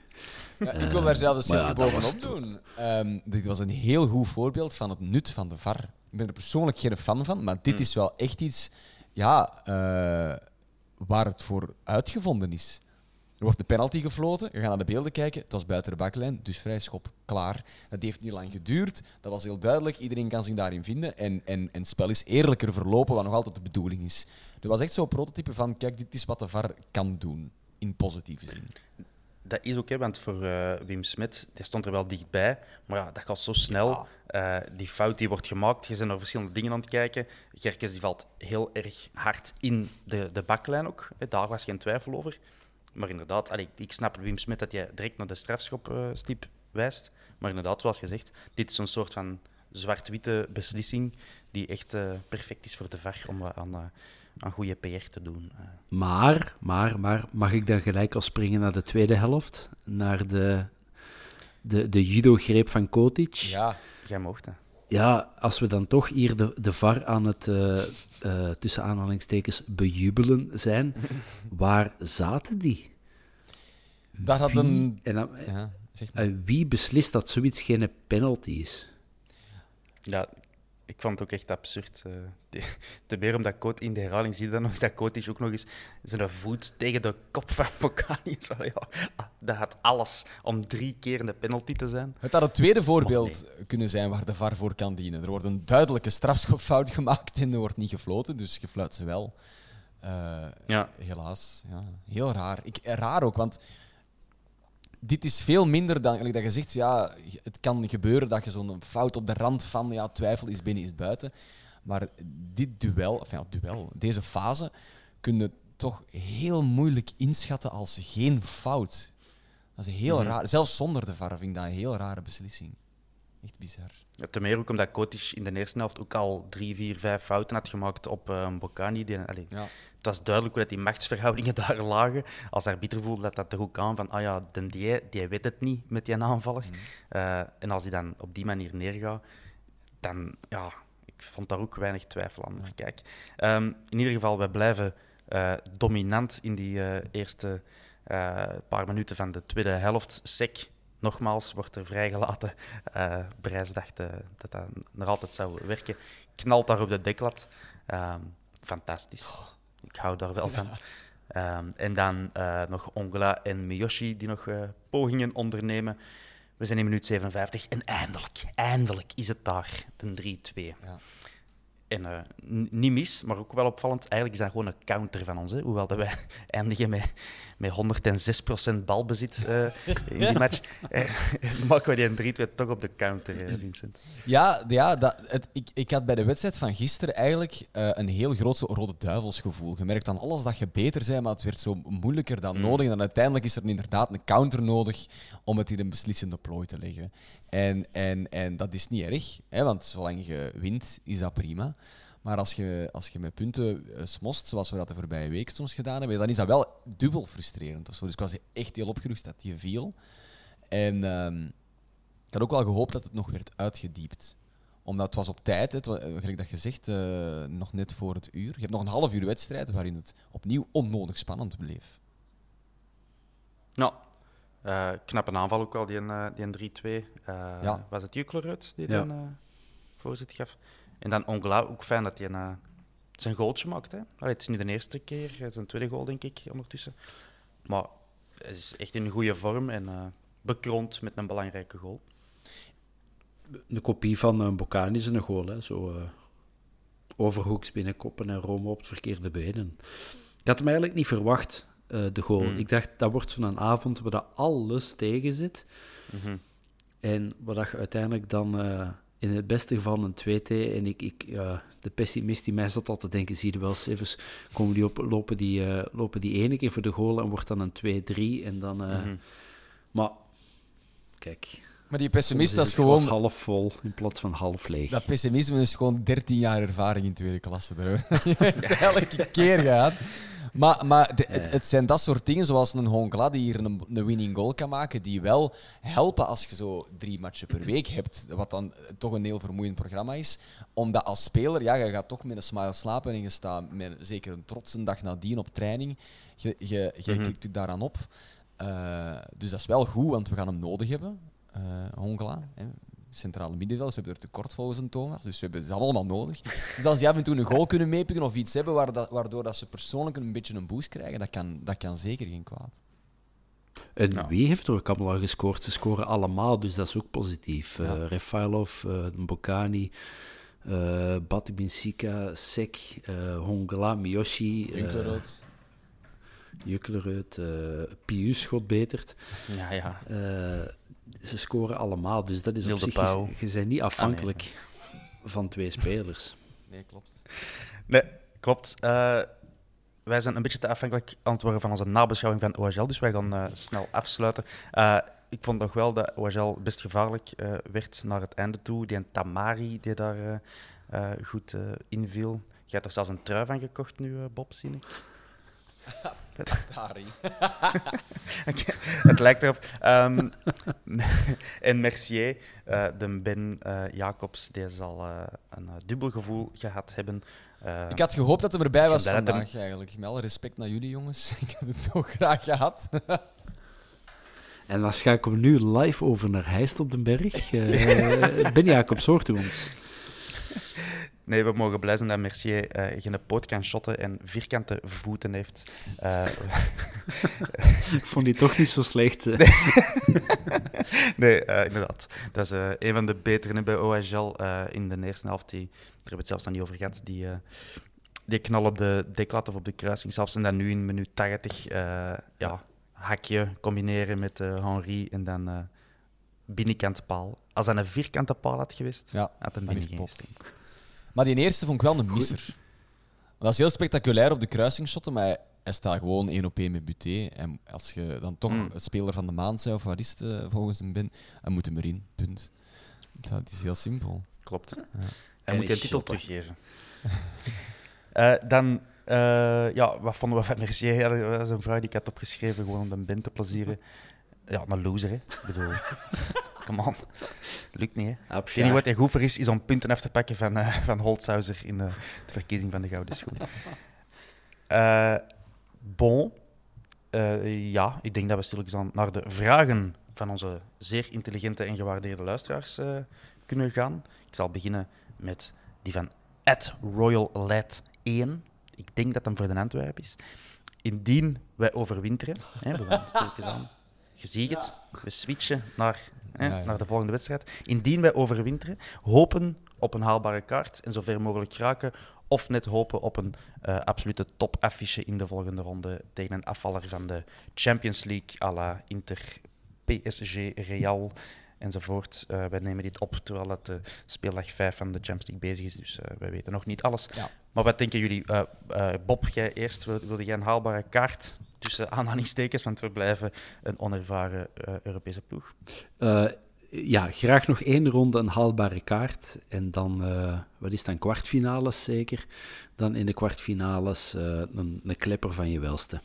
Ja, ik wil daar zelfs maar een was bovenop doen. Ehm, dit was een heel goed voorbeeld van het nut van de VAR. Ik ben er persoonlijk geen fan van, maar dit is wel echt iets ja, eh, waar het voor uitgevonden is. Er wordt een penalty gefloten, je gaat naar de beelden kijken, het was buiten de baklijn, dus vrij schop, klaar. Dat heeft niet lang geduurd, dat was heel duidelijk, iedereen kan zich daarin vinden en, en, en het spel is eerlijker verlopen, wat nog altijd de bedoeling is. Er was echt zo'n prototype van, kijk, dit is wat de VAR kan doen, in positieve zin. Dat is ook, hè, want voor eh, Wim Smit, die stond er wel dichtbij. Maar ja, dat gaat zo snel. Eh, die fout die wordt gemaakt, je bent naar verschillende dingen aan het kijken. Gerkes die valt heel erg hard in de, de baklijn ook. Daar was geen twijfel over. Maar inderdaad, allee, ik snap Wim Smit dat hij direct naar de strafschopstip wijst. Maar inderdaad, zoals gezegd, dit is een soort van zwart-witte beslissing die echt eh, perfect is voor de VAR om wat aan, eh, aan goede PR te doen. Eh, Maar, maar, maar, mag ik dan gelijk al springen naar de tweede helft? Naar de, de, de judo-greep van Kotic? Ja, jij mocht, hè. Ja, als we dan toch hier de, de VAR aan het, eh, eh, tussen aanhalingstekens, bejubelen zijn, waar zaten die? daar had Wie, een... en dan, Ja, zeg maar. eh, wie beslist dat zoiets geen penalty is? Ja, ik vond het ook echt absurd. eh. te- meer omdat Coat in de herhaling zie je dan nog eens dat Coatis ook nog eens zijn voet tegen de kop van Bocani. Ja, dat had alles om drie keer een penalty te zijn. Het had het tweede voorbeeld kunnen zijn waar de VAR voor kan dienen. Er wordt een duidelijke strafschopfout gemaakt en er wordt niet gefloten, dus je fluit ze wel. Eh, Ja. Helaas. Ja. Heel raar. Ik, raar ook, want dit is veel minder dan dat je zegt, ja, het kan gebeuren dat je zo'n fout op de rand van ja, twijfel is binnen, is buiten. Maar dit duel, of ja, duel, deze fase, kun je toch heel moeilijk inschatten als geen fout. Dat is heel raar. Zelfs zonder de VAR vind ik dat een heel rare beslissing. Echt bizar. Ja, Ten meer ook omdat Kotic in de eerste helft ook al drie, vier, vijf fouten had gemaakt op eh Bocani. Die, allee, Ja. Het was duidelijk hoe dat die machtsverhoudingen daar lagen. Als arbiter voelde dat dat er ook aan van, ah ja, den die, die weet het niet met die aanvaller. Eh, en als hij dan op die manier neergaat, dan, ja, ik vond daar ook weinig twijfel aan. Maar Kijk, Ehm, in ieder geval, wij blijven eh, dominant in die eh, eerste paar minuten van de tweede helft. Sek, nogmaals, wordt er vrijgelaten. Eh Brijs dacht eh, dat dat nog altijd zou werken. Knalt daar op de deklat. Ehm, fantastisch. Ik hou daar wel van. Ehm, en dan eh, nog Ongela en Miyoshi die nog pogingen ondernemen. We zijn in minuut 57 en eindelijk, eindelijk is het daar, de 3-2. Ja. En eh, niet mis, maar ook wel opvallend. Eigenlijk is dat gewoon een counter van ons. Hè? Hoewel dat wij eindigen met, met 106% balbezit eh, in die match. eh, maken we die 3-2 toch op de counter, eh, Vincent. Ja, ja dat, het, ik, ik had bij de wedstrijd van gisteren eigenlijk eh, een heel groot zo rode duivelsgevoel. Je merkt aan alles dat je beter bent, maar het werd zo moeilijker dan nodig. En dan uiteindelijk is er inderdaad een counter nodig om het in een beslissende plooi te leggen. En, en, en dat is niet erg, hè, want zolang je wint, is dat prima. Maar als je, als je met punten uh, smost, zoals we dat de voorbije week soms gedaan hebben, dan is dat wel dubbel frustrerend. Of zo. Dus ik was echt heel opgerucht dat die viel. En ehm, ik had ook wel gehoopt dat het nog werd uitgediept omdat het was op tijd, het, gelijk dat je zegt, uh, nog net voor het uur. Je hebt nog een half uur wedstrijd waarin het opnieuw onnodig spannend bleef. Nou, uh, knappe aanval ook wel, die, uh, die 3-2. Uh, ja. Was het Juklerud die ja. dan voorzit gaf? En dan Ongla, ook fijn dat hij zijn goaltje maakt. Hè? Allee, het is niet de eerste keer, het is een tweede goal denk ik ondertussen. Maar hij is echt in goede vorm en bekroond met een belangrijke goal een kopie van een Bocani is een goal. Hè. Zo uh, overhoeks binnenkoppen en Rome op het verkeerde benen. Ik had hem eigenlijk niet verwacht, uh, de goal. Mm. Ik dacht, dat wordt zo'n avond waar dat alles tegen zit. Mm -hmm. En wat je uiteindelijk dan uh, in het beste geval een 2T. En ik, ik, uh, de pessimist die mij zat al te denken, zie je wel, Sevens, komen die op, lopen, die, lopen die ene keer voor de goal en wordt dan een 2-3. En dan... Mm -hmm. Maar, kijk, maar die pessimist, dat is gewoon... half vol in plaats van half leeg. Dat pessimisme is gewoon 13 jaar ervaring in tweede klasse. Daar elke keer gehad. Maar, maar de, het, het, zijn dat soort dingen, zoals een Hongla die hier een, een, winning goal kan maken, die wel helpen als je zo drie matchen per week hebt, wat dan toch een heel vermoeiend programma is. Omdat als speler, ja, je gaat toch met een smile slapen en je staat met zeker een trotse dag nadien op training. Je, je, je mm -hmm. klikt daaraan op. Uh, dus dat is wel goed, want we gaan hem nodig hebben Hongla. Hè. Centrale middenveld, ze hebben er tekort volgens een Thomas, dus we hebben ze allemaal nodig. Dus als die af en toe een goal kunnen meepikken of iets hebben waardoor dat ze persoonlijk een beetje een boost krijgen, dat kan, dat kan zeker geen kwaad. En wie heeft er ook allemaal gescoord? Ze scoren allemaal, dus dat is ook positief. Ja. Uh, Refailov, uh, Bokani, uh, Batibinsika, Sek, uh, Hongla, Miyoshi. Junklerud. Junklerud, Pius schot betert. Ja, ja ze scoren allemaal. Dus dat is op zich... Je, je bent niet afhankelijk ah, van twee spelers. Nee, klopt. Nee, klopt. Uh, wij zijn een beetje te afhankelijk aan het worden van onze nabeschouwing van OHL, dus wij gaan uh, snel afsluiten. Uh, ik vond nog wel dat OHL best gevaarlijk werd naar het einde toe. Die Tamari die daar goed inviel. Je hebt er zelfs een trui van gekocht nu, Bob, zie ik. Atari. het lijkt erop. Um, en Mercier, uh, de Ben uh, Jacobs, die zal uh, een dubbel gevoel gehad hebben. ik had gehoopt dat hij erbij was vandaag, hem... eigenlijk. Met alle respect naar jullie, jongens. ik had het toch graag gehad. en dan schakelen we nu live over naar Heist op den Berg. ben Jacobs, hoort u ons? Nee, we mogen blij zijn dat Mercier uh, geen poot kan shotten en vierkante voeten heeft. Uh, Ik vond die toch niet zo slecht. nee, uh, inderdaad. Dat is een van de betere bij OHL in de eerste helft. Die, daar hebben we het zelfs nog niet over gehad. Die, die knal op de deklat of op de kruising zelfs. En dan nu in minuut 80 ja, hakje combineren met Henri en dan binnenkant paal. Als dat een vierkante paal had geweest, ja, had hem binnen maar die eerste vond ik wel een misser. Dat is heel spectaculair op de kruisingshotten, maar hij staat gewoon één op één met Buté. En als je dan toch mm. speler van de maand bent, of wat is het, uh, volgens hem ben, dan moet hem erin. Punt. Dat is heel simpel. Klopt. Ja. Hij moet je een titel teruggeven. uh, dan, uh, ja, wat vonden we van Mercier? dat was een vraag die ik had opgeschreven, gewoon om de Ben te plezieren. Ja, een loser, hè. Ik bedoel... Come on. Lukt niet, hè? Het enige wat hij goed voor is, is om punten af te pakken van, uh, van Holtzhauser in de, de, verkiezing van de Gouden Schoen. Uh, bon. Uh, ja, ik denk dat we stilletjes naar de vragen van onze zeer intelligente en gewaardeerde luisteraars kunnen gaan. Ik zal beginnen met die van Royal Lad 1. Ik denk dat hem voor de Antwerp is. Indien wij overwinteren, hè, we gaan stilletjes aan. Je ziet het, we switchen naar hè, naar de volgende wedstrijd. Indien wij overwinteren, hopen op een haalbare kaart en zover mogelijk raken. Of net hopen op een uh, absolute topaffiche in de volgende ronde tegen een afvaller van de Champions League à la Inter, PSG, Real enzovoort. Uh, wij nemen dit op terwijl het de speeldag 5 van de Champions League bezig is, dus uh, wij weten nog niet alles. Ja. Maar wat denken jullie? Bob, jij eerst, wilde jij een haalbare kaart tussen aanhalingstekens, want we blijven een onervaren Europese ploeg? ja, graag nog één ronde een haalbare kaart. En dan, eh, wat is dan, kwartfinales zeker? Dan in de kwartfinales uh, een, een klepper van je welste.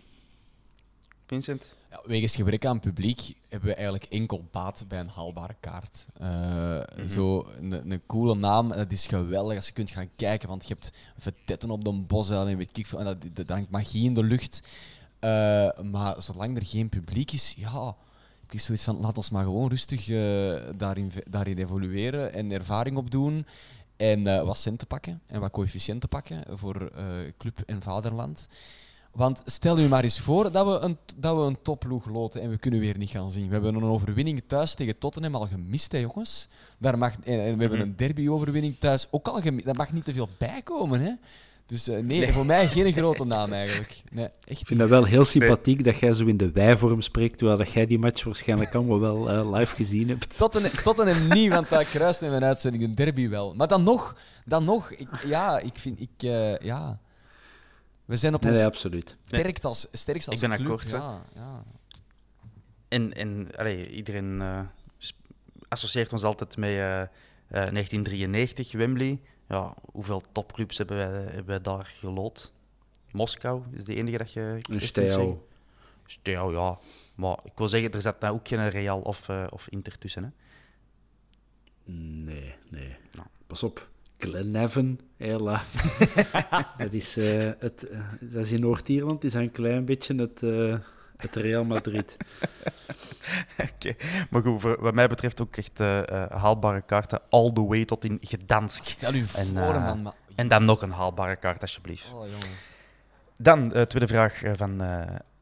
Vincent? Ja, wegens gebrek aan publiek hebben we eigenlijk enkel baat bij een haalbare kaart. Uh, mm -hmm. Zo een, een coole naam, dat is geweldig als je kunt gaan kijken, want je hebt vetetten op de bosuil en weet ik veel, en dat, dat, dat hangt magie in de lucht. Uh, maar zolang er geen publiek is, ja, ik heb zoiets van, laat ons maar gewoon rustig uh, daarin, daarin evolueren en ervaring opdoen. En uh, wat centen pakken en wat coëfficiënten pakken voor club en vaderland. Want stel u maar eens voor dat we een, dat we een topploeg loten en we kunnen weer niet gaan zien. We hebben een overwinning thuis tegen Tottenham al gemist, hè, jongens. Daar mag, en, en we hebben een derby-overwinning thuis ook al gemist. Daar mag niet te veel bij komen, hè. Dus uh, nee, nee, voor mij geen grote naam eigenlijk. Nee, echt ik vind dat wel heel sympathiek nee. dat jij zo in de wij-vorm spreekt, terwijl dat jij die match waarschijnlijk allemaal wel uh, live gezien hebt. Tottenham, Tottenham niet, want dat kruist in mijn uitzending een derby wel. Maar dan nog, dan nog ik, ja, ik vind... Ik, uh, ja... We zijn op nee, ons nee, absoluut. sterkst als, sterkst als ik ben akkoord. Ja, ja. En, en allee, iedereen uh, associeert ons altijd met uh, uh, 1993, Wembley. Ja, hoeveel topclubs hebben wij, hebben wij daar gelood? Moskou is de enige dat je... Een Steaua. Steaua, ja. Maar ik wil zeggen, er zat nou ook geen Real of, uh, of Inter tussen, hè? Nee, nee. Nou. Pas op. Glenavon, hela. dat, is, uh, het, uh, dat is in Noord-Ierland, is een klein beetje het, het Real Madrid. Oké, okay. maar goed, wat mij betreft ook echt haalbare kaarten all the way tot in Gdansk. Stel u en, voor, man. Maar... En dan nog een haalbare kaart, alsjeblieft. Oh, dan, tweede vraag van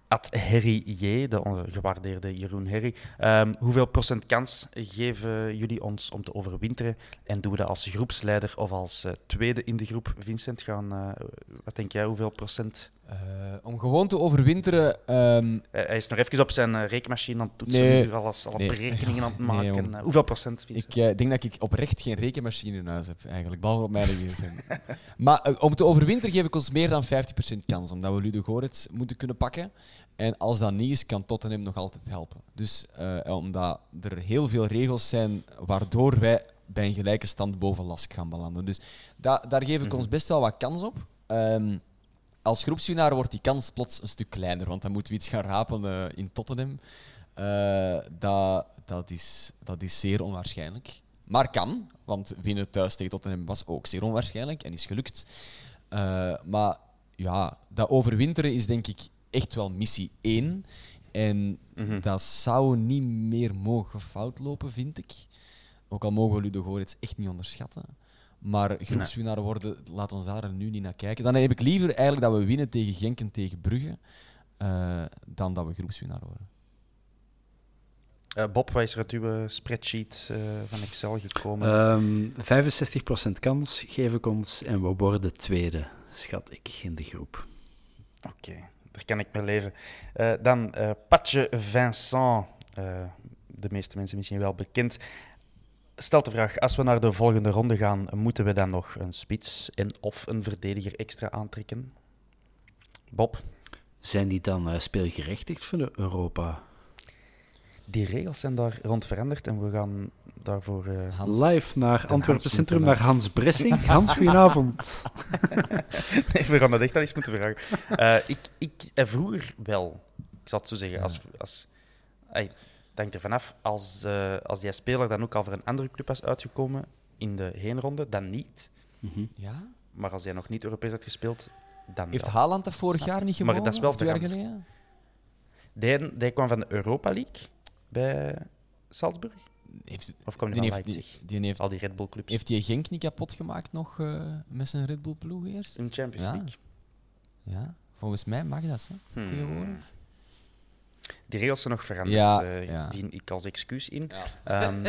Ad Herry J, de gewaardeerde Jeroen Herry. Um, hoeveel procent kans geven jullie ons om te overwinteren? En doen we dat als groepsleider of als uh, tweede in de groep? Vincent, gaan, uh, wat denk jij, hoeveel procent? Uh, om gewoon te overwinteren... Um... hij is nog even op zijn rekenmachine aan het toetsen, nee, alles, alle nee. berekeningen aan het maken. Nee, hoeveel procent, Vincent? Ik denk dat ik oprecht geen rekenmachine in huis heb, eigenlijk, behalve op mijn gsm. maar om te overwinteren geef ik ons meer dan 50% kans, omdat we Ludo Gorets moeten kunnen pakken. En als dat niet is, kan Tottenham nog altijd helpen. Dus omdat er heel veel regels zijn waardoor wij bij een gelijke stand boven Lask gaan belanden. Dus da daar geef ik ons best wel wat kans op. Um, als groepswinnaar wordt die kans plots een stuk kleiner, want dan moeten we iets gaan rapen uh, in Tottenham. Uh, dat, dat, is, dat is zeer onwaarschijnlijk. Maar kan, want winnen thuis tegen Tottenham was ook zeer onwaarschijnlijk en is gelukt. maar ja, dat overwinteren is denk ik echt wel missie 1. En mm -hmm. dat zou niet meer mogen fout lopen, vind ik. Ook al mogen we Ludo Gorets echt niet onderschatten. Maar groepswinnaar nee. worden, laat ons daar nu niet naar kijken. Dan heb ik liever eigenlijk dat we winnen tegen Genk en tegen Brugge, uh, dan dat we groepswinnaar worden. Uh, Bob, wat is er uit uw spreadsheet uh, van Excel gekomen? Um, 65% kans geef ik ons en we worden tweede, schat ik, in de groep. Oké. Okay daar kan ik mee leven. Uh, dan uh, Patje Vincent, uh, de meeste mensen misschien wel bekend. Stelt de vraag, als we naar de volgende ronde gaan, moeten we dan nog een spits en of een verdediger extra aantrekken? Bob? Zijn die dan speelgerechtigd voor Europa? Die regels zijn daar rond veranderd en we gaan daarvoor... Uh, Hans, Live naar Antwerpen Centrum, naar Hans Bressing. Hans, goedenavond. nee, we gaan dat echt al eens moeten vragen. Uh, ik, ik uh, vroeger wel, ik zal het zo zeggen, als... als denk er vanaf, als, uh, als die speler dan ook al voor een andere club was uitgekomen in de heenronde, dan niet. Mm -hmm. Ja? Maar als hij nog niet Europees had gespeeld, dan Heeft wel. Haaland dat vorig jaar niet gewonnen? Maar dat is wel twee jaar geleden? Die, die kwam van de Europa League bij Salzburg. Heeft, of kwam die, die van heeft, Leipzig? Die, die heeft, Al die Red Bull clubs. heeft die Genk niet kapot gemaakt nog uh, met zijn Red Bull ploeg eerst? In de Champions ja. League. Ja, volgens mij mag dat, hè, Hmm. tegenwoordig. Die regels zijn nog veranderd. Ja, uh, ja. dien ik als excuus in. Ja. Um,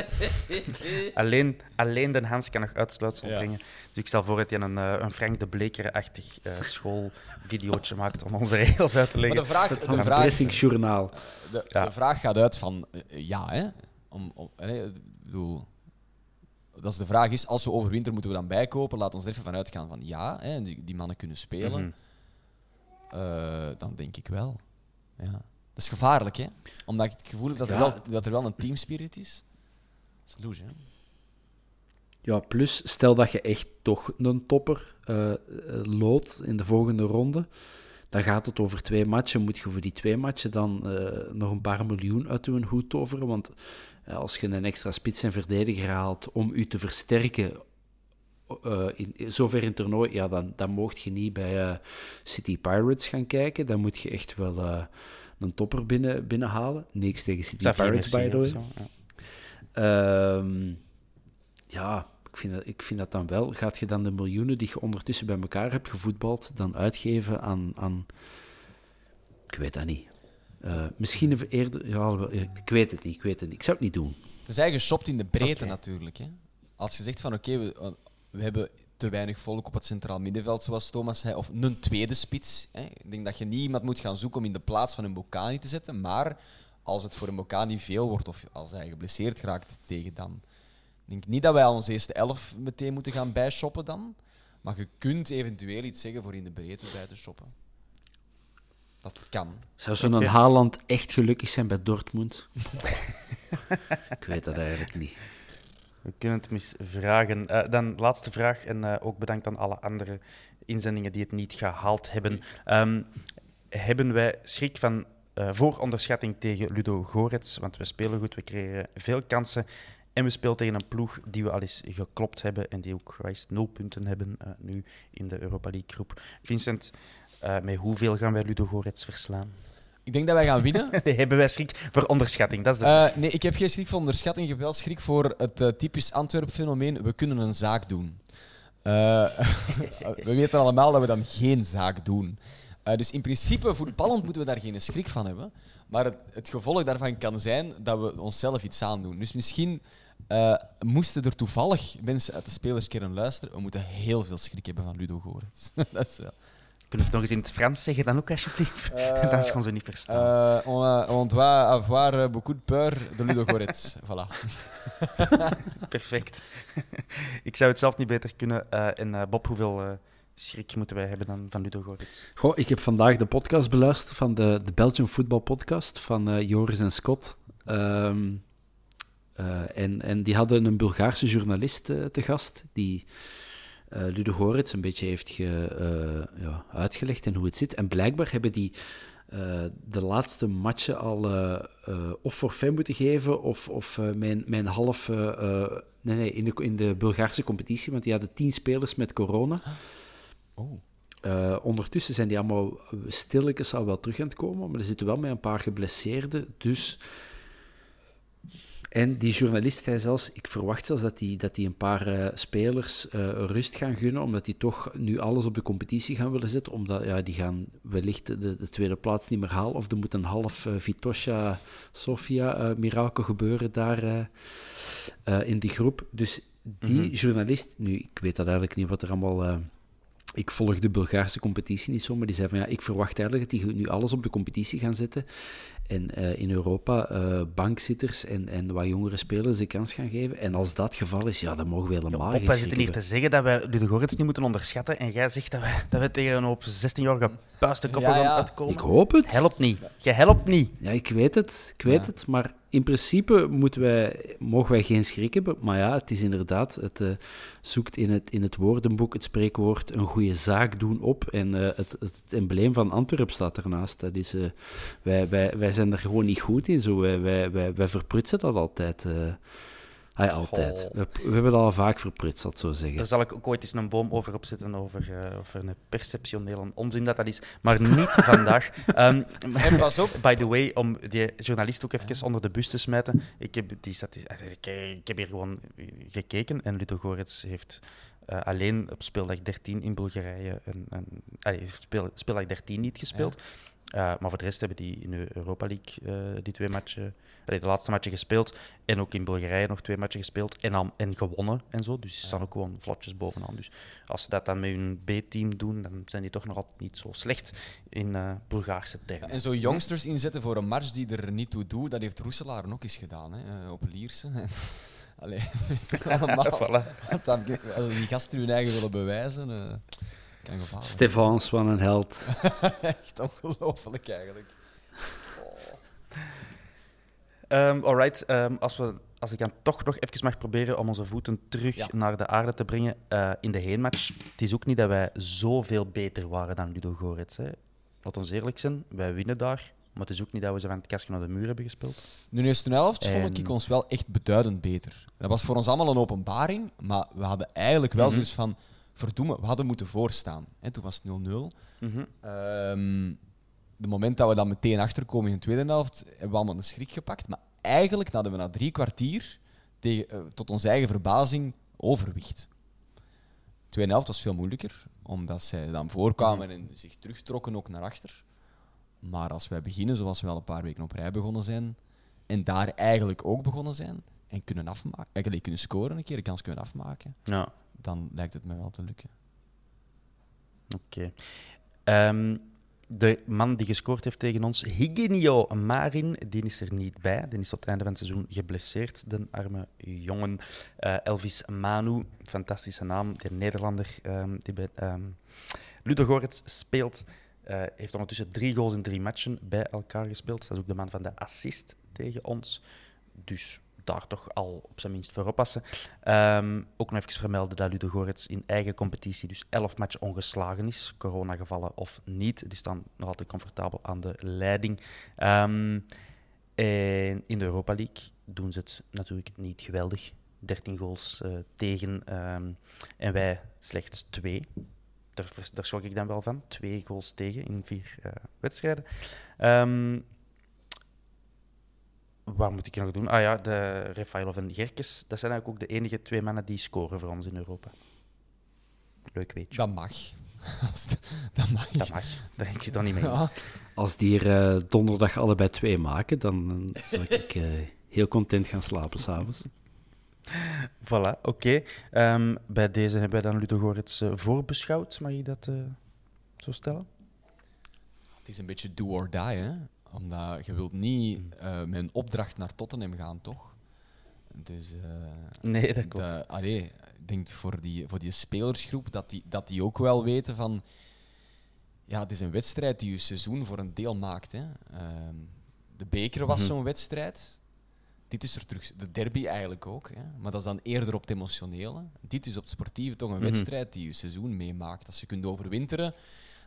alleen, alleen Den Hans kan nog uitsluitsel Ja. brengen. Dus ik stel voor dat je een, uh, een Frank de Bleker-achtig uh, schoolvideootje maakt om onze regels uit te Maar leggen. de vraag, de vraag, Journaal. de, Ja. de vraag gaat uit van eh, ja, hè? Om, om, hè, ik bedoel, dat is de vraag is, als we overwinteren, moeten we dan bijkopen? Laat ons er even vanuit gaan van ja, hè, die, die mannen kunnen spelen. Mhm. Eh, dan denk ik wel. Ja. Dat is gevaarlijk, hè? Omdat ik het gevoel heb dat er, wel, dat er wel een teamspirit is. is douche, hè? Ja, plus stel dat je echt toch een topper uh, loodt in de volgende ronde. Dan gaat het over twee matchen. Moet je voor die twee matchen dan uh, nog een paar miljoen uit je hoed toveren? Want als je een extra spits en verdediger haalt om u te versterken uh, in, zover in het toernooi, ja, dan, dan mocht je niet bij uh, City Pirates gaan kijken. Dan moet je echt wel uh, een topper binnen, binnenhalen. Niks tegen City Pirates, by the way. Ja. Um, ja, ik vind, dat, ik vind dat dan wel. Gaat je dan de miljoenen die je ondertussen bij elkaar hebt gevoetbald, dan uitgeven aan... aan ik weet dat niet. misschien eerder... Ja, ik weet het niet, ik weet het niet. Ik zou het niet doen. Het is eigenlijk geshopt in de breedte okay. natuurlijk. Hè? Als je zegt van oké, okay, we, we hebben te weinig volk op het centraal middenveld, zoals Thomas zei, of een tweede spits. Hè. Ik denk dat je niet iemand moet gaan zoeken om in de plaats van een Bocani te zetten, maar als het voor een Bocani veel wordt, of als hij geblesseerd raakt tegen dan... Ik denk niet dat wij al onze eerste elf meteen moeten gaan bijshoppen dan, maar je kunt eventueel iets zeggen voor in de breedte bij te shoppen. Dat kan. Zou zo'n okay. Haaland echt gelukkig zijn bij Dortmund? ik weet dat eigenlijk niet. We kunnen het mis vragen. Uh, dan laatste vraag en uh, ook bedankt aan alle andere inzendingen die het niet gehaald hebben. Um, hebben wij schrik van uh, vooronderschatting tegen Ludo Gorets? Want we spelen goed, we creëren veel kansen. En we spelen tegen een ploeg die we al eens geklopt hebben en die ook wijst nul punten hebben nu in de Europa League groep. Vincent, met hoeveel gaan wij Ludo Gorets verslaan? Ik denk dat wij gaan winnen. nee, hebben wij schrik voor onderschatting? Dat is de uh, nee, ik heb geen schrik voor onderschatting. Ik heb wel schrik voor het uh, typisch Antwerp-fenomeen. We kunnen een zaak doen. Uh, we weten allemaal dat we dan geen zaak doen. dus in principe, voetballend moeten we daar geen schrik van hebben. Maar het, het gevolg daarvan kan zijn dat we onszelf iets aandoen. Dus misschien moesten er toevallig mensen uit de spelerskern luisteren. We moeten heel veel schrik hebben van Ludo Gorets. dat is wel... Kunnen we het nog eens in het Frans zeggen dan ook, alsjeblieft? Uh, dan gaan ze niet verstaan. Uh, on, a, on doit avoir beaucoup de peur de Ludo Goretz. voilà. Perfect. ik zou het zelf niet beter kunnen. Uh, en Bob, hoeveel schrik moeten wij hebben dan van Ludo Goretz? Goh, ik heb vandaag de podcast beluisterd van de, de Belgian Football Podcast van Joris en Scott. Um, en, en die hadden een Bulgaarse journalist te gast, die uh, Ludo Goretz een beetje heeft ge, uh, ja, uitgelegd en hoe het zit. En blijkbaar hebben die uh, de laatste matchen al of forfait moeten geven of, of mijn, mijn half... nee, nee, in de, in de Bulgaarse competitie, want die hadden tien spelers met corona. Oh. ondertussen zijn die allemaal stilletjes al wel terug aan het komen, maar er zitten wel met een paar geblesseerden. Dus en die journalist zei zelfs, ik verwacht zelfs dat die, dat die een paar uh, spelers uh, rust gaan gunnen, omdat die toch nu alles op de competitie gaan willen zetten, omdat ja, die gaan wellicht de, de tweede plaats niet meer halen, of er moet een half uh, Vitosha Sofia mirakel gebeuren daar in die groep. Dus die mm -hmm. journalist, nu, ik weet dat eigenlijk niet wat er allemaal ik volg de Bulgaarse competitie niet zo, maar die zei van ja, ik verwacht eigenlijk dat die nu alles op de competitie gaan zetten. En uh, in Europa uh, bankzitters en, en wat jongere spelers de kans gaan geven. En als dat het geval is, ja, dan mogen we helemaal ja, Wij zitten hier te zeggen dat wij de Gorits niet moeten onderschatten. En jij zegt dat we, dat we tegen een hoop 16-jarige puistenkoppen ja, ja. gaan uitkomen. Ik hoop het. Helpt niet. Je helpt niet. Ja, ik weet het. Ik weet het. Maar in principe moeten wij, mogen wij geen schrik hebben. Maar ja, het is inderdaad, het uh, zoekt in het, in het woordenboek het spreekwoord een goede zaak doen op. En uh, het, het, embleem van Antwerp staat ernaast. Dat is, uh, wij, wij, wij zijn er gewoon niet goed in. Zo. Wij, wij, wij, wij verprutsen dat altijd. Ah, altijd. We, we, hebben dat al vaak verprutst, dat zo zeggen. Daar zal ik ook ooit eens een boom over opzetten, over, uh, over een perceptionele onzin dat dat is. Maar niet vandaag. Um, en pas op. By the way, om die journalist ook even onder de bus te smijten. Ik heb, die ik, ik heb hier gewoon gekeken en Ludo Gorets heeft uh, alleen op speeldag 13 in Bulgarije... Een, een, allee, speel, speeldag 13 niet gespeeld. Ja. Uh, maar voor de rest hebben die in de Europa League uh, die twee matchen, allee, de laatste matchen gespeeld. En ook in Bulgarije nog twee matchen gespeeld. En, dan, en gewonnen en zo. Dus ze staan ook gewoon vlotjes bovenaan. Dus als ze dat dan met hun B-team doen, dan zijn die toch nog altijd niet zo slecht in uh, Bulgaarse termen. Ja, en zo youngsters inzetten voor een match die er niet toe doet, dat heeft Roeselaar ook eens gedaan hè, op Lierse. Allee, allemaal. voilà. Dan, als die gasten hun eigen willen bewijzen. Stefans, wat een held. Echt ongelooflijk eigenlijk. Oh. Um, alright, um, als we als ik dan toch nog even mag proberen om onze voeten terug Ja. naar de aarde te brengen eh, in de heenmatch. Het is ook niet dat wij zoveel beter waren dan Ludo Gorets. Hè. Laat ons eerlijk zijn, wij winnen daar. Maar het is ook niet dat we ze van het kastje naar de muur hebben gespeeld. De eerste helft vond ik ons wel echt beduidend beter. Dat was voor ons allemaal een openbaring, maar we hadden eigenlijk wel zoiets van... Verdoemen, we hadden moeten voorstaan. Hè, toen was het 0-0. Ehm de moment dat we dan meteen achterkomen in de tweede helft, hebben we allemaal een schrik gepakt. Maar eigenlijk hadden we na drie kwartier, tegen, eh, tot onze eigen verbazing, overwicht. De tweede helft was veel moeilijker, omdat zij dan voorkwamen en zich terugtrokken ook naar achter. Maar als wij beginnen zoals we al een paar weken op rij begonnen zijn, en daar eigenlijk ook begonnen zijn, en kunnen afmaken, eigenlijk kunnen scoren een keer, de kans kunnen afmaken, Ja, dan lijkt het me wel te lukken. oké. Ehm, de man die gescoord heeft tegen ons, Higinio Marin, die is er niet bij. Die is tot het einde van het seizoen geblesseerd, de arme jongen. Eh, Elvis Manu, fantastische naam, de Nederlander ehm, die bij ehm Ludo Goretz speelt. eh, heeft ondertussen drie goals in drie matchen bij elkaar gespeeld. Dat is ook de man van de assist tegen ons. Dus daar toch al op zijn minst voor oppassen. Ehm, ook nog even vermelden dat Ludo Goretz in eigen competitie dus 11 matchen ongeslagen is. Corona gevallen of niet. Die staan nog altijd comfortabel aan de leiding. Ehm, in de Europa League doen ze het natuurlijk niet geweldig. 13 goals eh, tegen ehm, en wij slechts twee. Daar, daar schrok ik dan wel van. Twee goals tegen in vier eh, wedstrijden. Wat moet ik nog doen? Ah ja, de Refailov en Gerkes. Dat zijn eigenlijk ook de enige twee mannen die scoren voor ons in Europa. Leuk weet je. Dat mag. dat mag. Dat mag. Daar ik zit er niet mee. Ja. Als die er eh, donderdag allebei twee maken, dan zal ik eh, heel content gaan slapen s'avonds. Voilà, oké. Ehm, bij deze hebben wij dan Ludo Goretz eh, voorbeschouwd. Mag je dat eh, zo stellen? Het is een beetje do or die, hè? Omdat je wilt niet eh, met een opdracht naar Tottenham gaan, toch? Dus eh, Nee, dat klopt. de- allee, ik denk voor die, voor die spelersgroep dat die, dat die ook wel weten van... Ja, het is een wedstrijd die je seizoen voor een deel maakt. Hè. Ehm, de beker was Mhm. zo'n wedstrijd. Dit is er terug. De derby eigenlijk ook. Hè. Maar dat is dan eerder op het emotionele. Dit is op het sportieve toch een Mhm. wedstrijd die je seizoen meemaakt. Als je kunt overwinteren,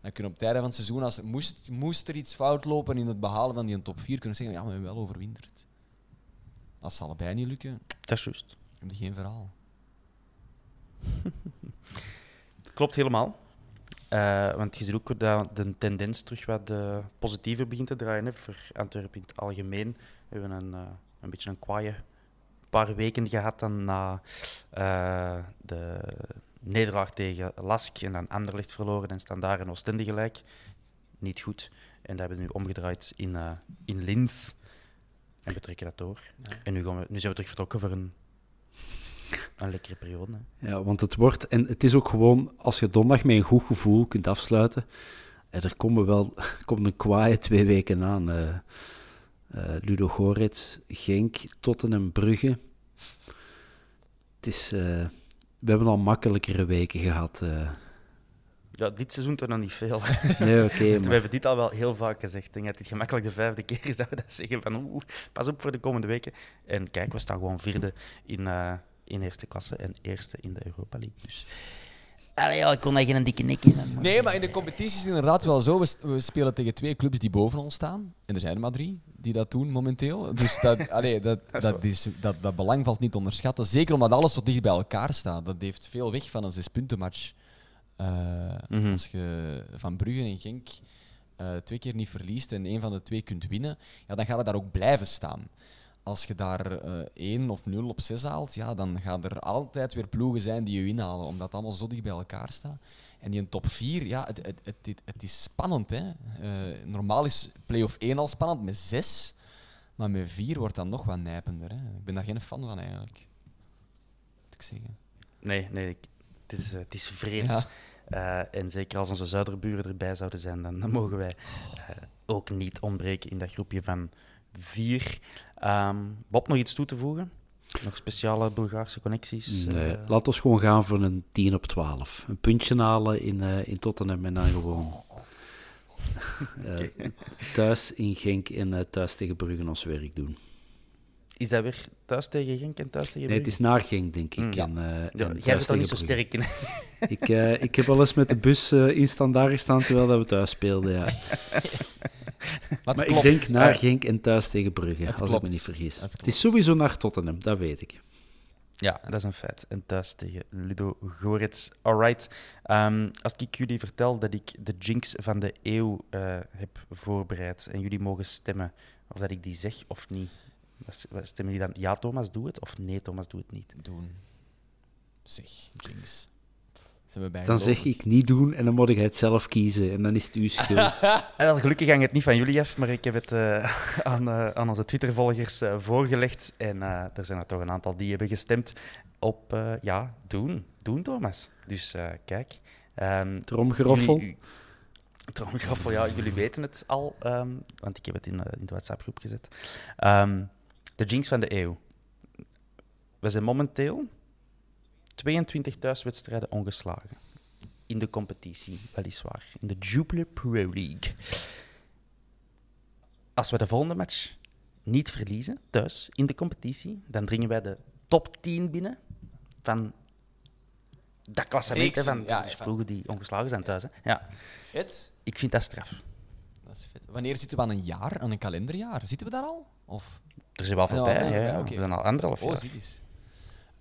dan kun je op het einde van het seizoen, als moest, moest er iets fout lopen in het behalen van die top 4, kunnen zeggen, ja, maar we hebben wel overwinterd. Als ze allebei niet lukken, Dat is juist. heb je geen verhaal. Klopt helemaal. Eh, want je ziet ook dat de tendens terug wat eh, positiever begint te draaien. Hè, voor Antwerpen in het algemeen. We hebben een, eh, een beetje een kwaaie paar weken gehad dan na de nederlaag tegen Lask en dan Anderlecht verloren en Standaard en Oostende gelijk. Niet goed. En dat hebben we nu omgedraaid in, eh, in Linz. En we trekken dat door. En nu, gaan we, nu zijn we terug vertrokken voor een, een lekkere periode. Hè. Ja, want het wordt, en het is ook gewoon, als je donderdag met een goed gevoel kunt afsluiten, en er komen wel komt een kwaaie twee weken aan. eh eh, Ludo Goretz, Genk, Tottenham, Brugge. Het is, eh, we hebben al makkelijkere weken gehad. eh. Ja, dit seizoen toch nog niet veel. Nee, oké, We hebben dit al wel heel vaak gezegd. Ik denk dat dit gemakkelijk de vijfde keer is dat we dat zeggen. Van, oeh, pas op voor de komende weken. En kijk, we staan gewoon vierde in, eh, in eerste klasse en eerste in de Europa League. Dus... Allee, ja, ik kon daar geen dikke nek in. hebben. Nee, maar in de competitie is het inderdaad wel zo. We, spelen tegen twee clubs die boven ons staan. En er zijn er maar drie die dat doen momenteel. Dus dat, allee, dat, dat, is, dat, dat belang valt niet te onderschatten. Zeker omdat alles zo dicht bij elkaar staat. Dat heeft veel weg van een zespuntenmatch. Eh Mhm. Als je van Brugge en Genk eh, twee keer niet verliest en één van de twee kunt winnen, ja, dan gaat het daar ook blijven staan. Als je daar eh 1 of 0 op 6 haalt, ja, dan gaan er altijd weer ploegen zijn die je inhalen, omdat het allemaal zo dicht bij elkaar staat. En die een top 4, ja, het, het, het, het, het is spannend. Hè? Eh, normaal is play-off 1 al spannend met 6, maar met 4 wordt dan nog wat nijpender. Hè? Ik ben daar geen fan van eigenlijk. Moet ik zeggen. Nee, nee ik- het, is, eh, het is vreemd. Ja. En zeker als onze zuiderburen erbij zouden zijn, dan, dan mogen wij ook niet ontbreken in dat groepje van vier. Ehm, Bob, nog iets toe te voegen? Nog speciale Bulgaarse connecties? nee, Eh, laat ons gewoon gaan voor een 10 op 12. Een puntje halen in, eh, in Tottenham en dan gewoon eh, thuis in Genk en thuis tegen Brugge ons werk doen. Is dat weer thuis tegen Genk en thuis tegen Nee, het is naar Genk, denk ik. Mm, ja. en, Ja, en jij zit er niet zo sterk in. Ik, ik heb wel eens met de bus in standaard gestaan terwijl dat we thuis speelden, ja. Maar, Maar het klopt. ik denk naar Ja. Genk en thuis tegen Brugge, Het als klopt. ik me niet vergis. Het is sowieso naar Tottenham, dat weet ik. Ja, dat is een feit. En thuis tegen Ludo Gorets. Alright. Ehm, als ik jullie vertel dat ik de jinx van de eeuw eh, heb voorbereid en jullie mogen stemmen of dat ik die zeg of niet, stemmen jullie dan? Ja, Thomas, doe het? Of nee, Thomas, doe het niet? Doen. Zeg, Jinx. Zijn we bij Dan zeg ik niet doen en dan moet jij het zelf kiezen en dan is het uw schuld. En gelukkig hangt het niet van jullie af, maar ik heb het eh, aan, eh, aan onze Twitter-volgers eh, voorgelegd. En eh, er zijn er toch een aantal die hebben gestemd op eh, ja, doen. Doen, Thomas. Dus eh, kijk. Ehm, Tromgeroffel. Jullie- Tromgeroffel, ja, jullie weten het al, ehm, want ik heb het in, in de WhatsApp-groep gezet. Ehm, de jinx van de eeuw. We zijn momenteel 22 thuiswedstrijden ongeslagen. In de competitie, weliswaar. In de Jupiler Pro League. Als we de volgende match niet verliezen, thuis, in de competitie, dan dringen wij de top 10 binnen van dat klassement hè, van ja, dus ploegen die ongeslagen zijn thuis. Hè. Ja, Vet. ik vind dat straf. Dat is vet. Wanneer zitten we aan een jaar, aan een kalenderjaar? Zitten we daar al? Of? Er zijn wel Ja, voorbij. ja, Ja. We zijn al anderhalf Oh, jaar. zie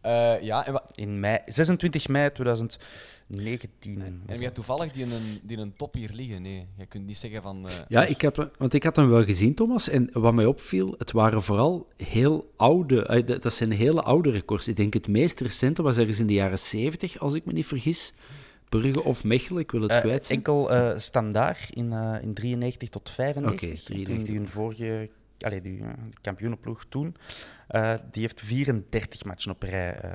Eh, ja, en, In mei, 26 mei 2019. en had toevallig die een, die een top hier liggen? Nee, je kunt niet zeggen van... eh, Ja, ik heb, want ik had hem wel gezien, Thomas. En wat mij opviel, het waren vooral heel oude... eh, dat- zijn hele oude records. Ik denk het meest recente was ergens in de jaren 70, als ik me niet vergis. Brugge of Mechelen, ik wil het kwijt zijn. enkel eh standaard in, eh, in 93 tot 95. Oké, Toen 93. die hun vorige allee, die, eh, kampioenenploeg toen, eh, die heeft 34 matchen op rij eh,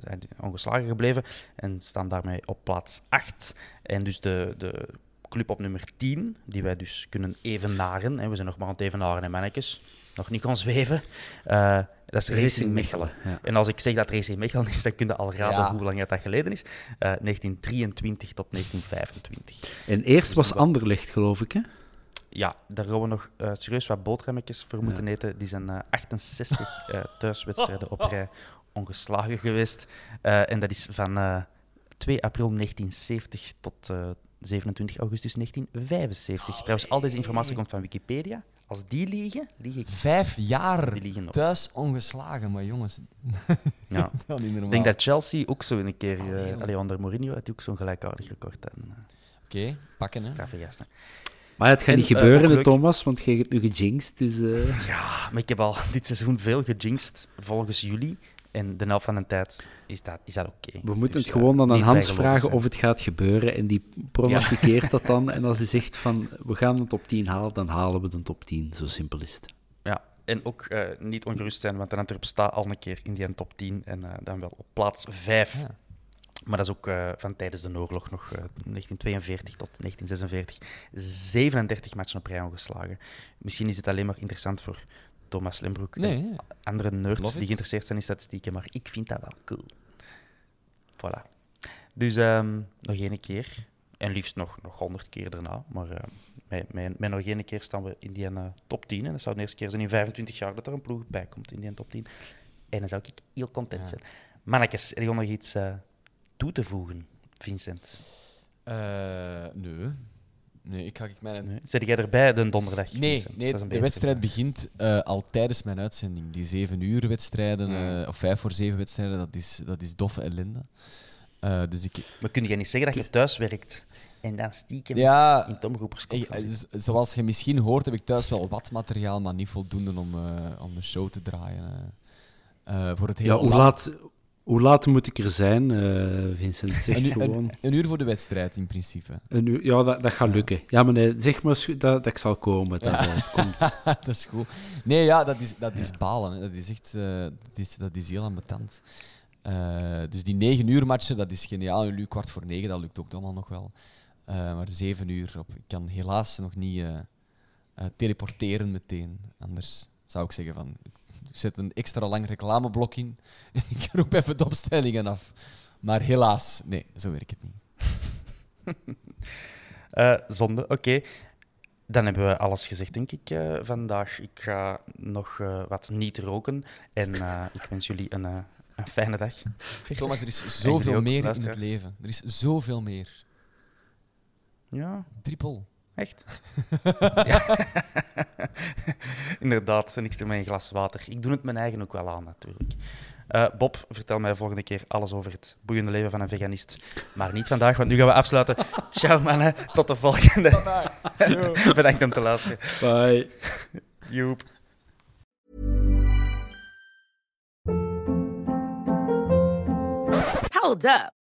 zijn ongeslagen gebleven en staan daarmee op plaats 8. En dus de, de club op nummer 10, die wij dus kunnen evenaren, hè, we zijn nog maar aan het evenaren en mannetjes, nog niet gaan zweven, dat is Racing Mechelen. Ja. En als ik zeg dat Racing Mechelen is, dan kun je al raden Ja. hoe lang dat geleden is. Eh 1923 tot 1925. En eerst Dus was Anderlecht, geloof ik, hè? Ja, daar gaan we nog eh, serieus wat boterhammetjes voor moeten eten. Die zijn eh, 68 eh, thuiswedstrijden op rij ongeslagen geweest. Eh, en dat is van eh, 2 april 1970 tot eh, 27 augustus 1975. Trouwens, al deze informatie komt van Wikipedia. Als die liegen, lieg ik. Vijf jaar Die liegen nog. thuis ongeslagen, maar jongens, Ja. dat is niet normaal. Ik denk dat Chelsea ook zo een keer, eh allee, onder Mourinho, die ook zo'n gelijkaardig record eh, Oké, pakken hè. straffe gasten. Maar het gaat En, niet eh, gebeuren, Thomas, want jij hebt nu gejinxed. Dus, eh, Ja, maar ik heb al dit seizoen veel gejinxed volgens jullie. En de helft van de tijd is dat, is dat oké. we moeten Dus, het eh, gewoon dan aan Hans vragen zijn. of het gaat gebeuren. En die pronosticeert dat dan. En als hij zegt van, we gaan de top 10 halen, dan halen we de top 10. Zo simpel is het. Ja, en ook eh, niet ongerust zijn, want de Antwerp staat al een keer in die top 10 en eh, dan wel op plaats 5. Ja. Maar dat is ook eh, van tijdens de oorlog nog, eh, 1942 tot 1946. 37 matchen op rij ongeslagen. Misschien is het alleen maar interessant voor Thomas Lembroek Nee, en andere nerds die geïnteresseerd zijn in statistieken, maar ik vind dat wel cool. Voilà. Dus ehm, nog één keer. En liefst nog, nog 100 keer daarna. Maar eh, met, met, met nog één keer staan we in die eh, top 10. En dat zou de eerste keer zijn in 25 jaar dat er een ploeg bij komt in die top 10. En dan zou ik heel content Ja. zijn. Mannetjes, er is nog iets eh, toe te voegen, Vincent. Eh, nee. Nee, ik ga ik mijn... Nee? Zet jij erbij de donderdag? Nee, Vincent? nee de wedstrijd begint eh, al tijdens mijn uitzending. Die zeven uur wedstrijden, Mm. eh, of vijf voor zeven wedstrijden, dat is, dat is doffe ellende. Eh, dus ik... Maar kun je niet zeggen dat je thuis werkt en dan stiekem Ja, in zitten? z- zoals je misschien hoort, heb ik thuis wel wat materiaal, maar niet voldoende om, eh, om de show te draaien. voor het hele Ja, hoe laat, hoe laat moet ik er zijn, eh, Vincent? Zeg Een, uur- gewoon. een, een uur voor de wedstrijd, in principe. Een uur, ja, dat, dat gaat lukken. Ja, maar nee, zeg maar dat, dat ik zal komen. Dat, Ja. komt. dat is goed. Nee, ja, dat is, dat is balen. Hè. Dat is echt eh, dat is, dat is heel ambetant. Eh, dus die negen uur matchen, dat is geniaal. En nu kwart voor negen, dat lukt ook allemaal nog wel. Maar zeven uur, op, ik kan helaas nog niet teleporteren meteen. Anders zou ik zeggen van, zet een extra lang reclameblok in en ik roep even de opstellingen af. Maar helaas, nee, zo werkt het niet. Eh, zonde, oké. Dan hebben we alles gezegd, denk ik, eh, vandaag. Ik ga nog eh, wat niet roken. En ik wens jullie een, een fijne dag. Thomas, er is zoveel ook, meer in het leven. Er is zoveel meer. Ja, Triple. Echt? Ja. Inderdaad, niks er met een glas water. Ik doe het mijn eigen ook wel aan, natuurlijk. Eh, Bob, vertel mij volgende keer alles over het boeiende leven van een veganist. Maar niet vandaag, want nu gaan we afsluiten. Ciao mannen, tot de volgende. Bedankt om te luisteren. Bye. Joep. Hold up.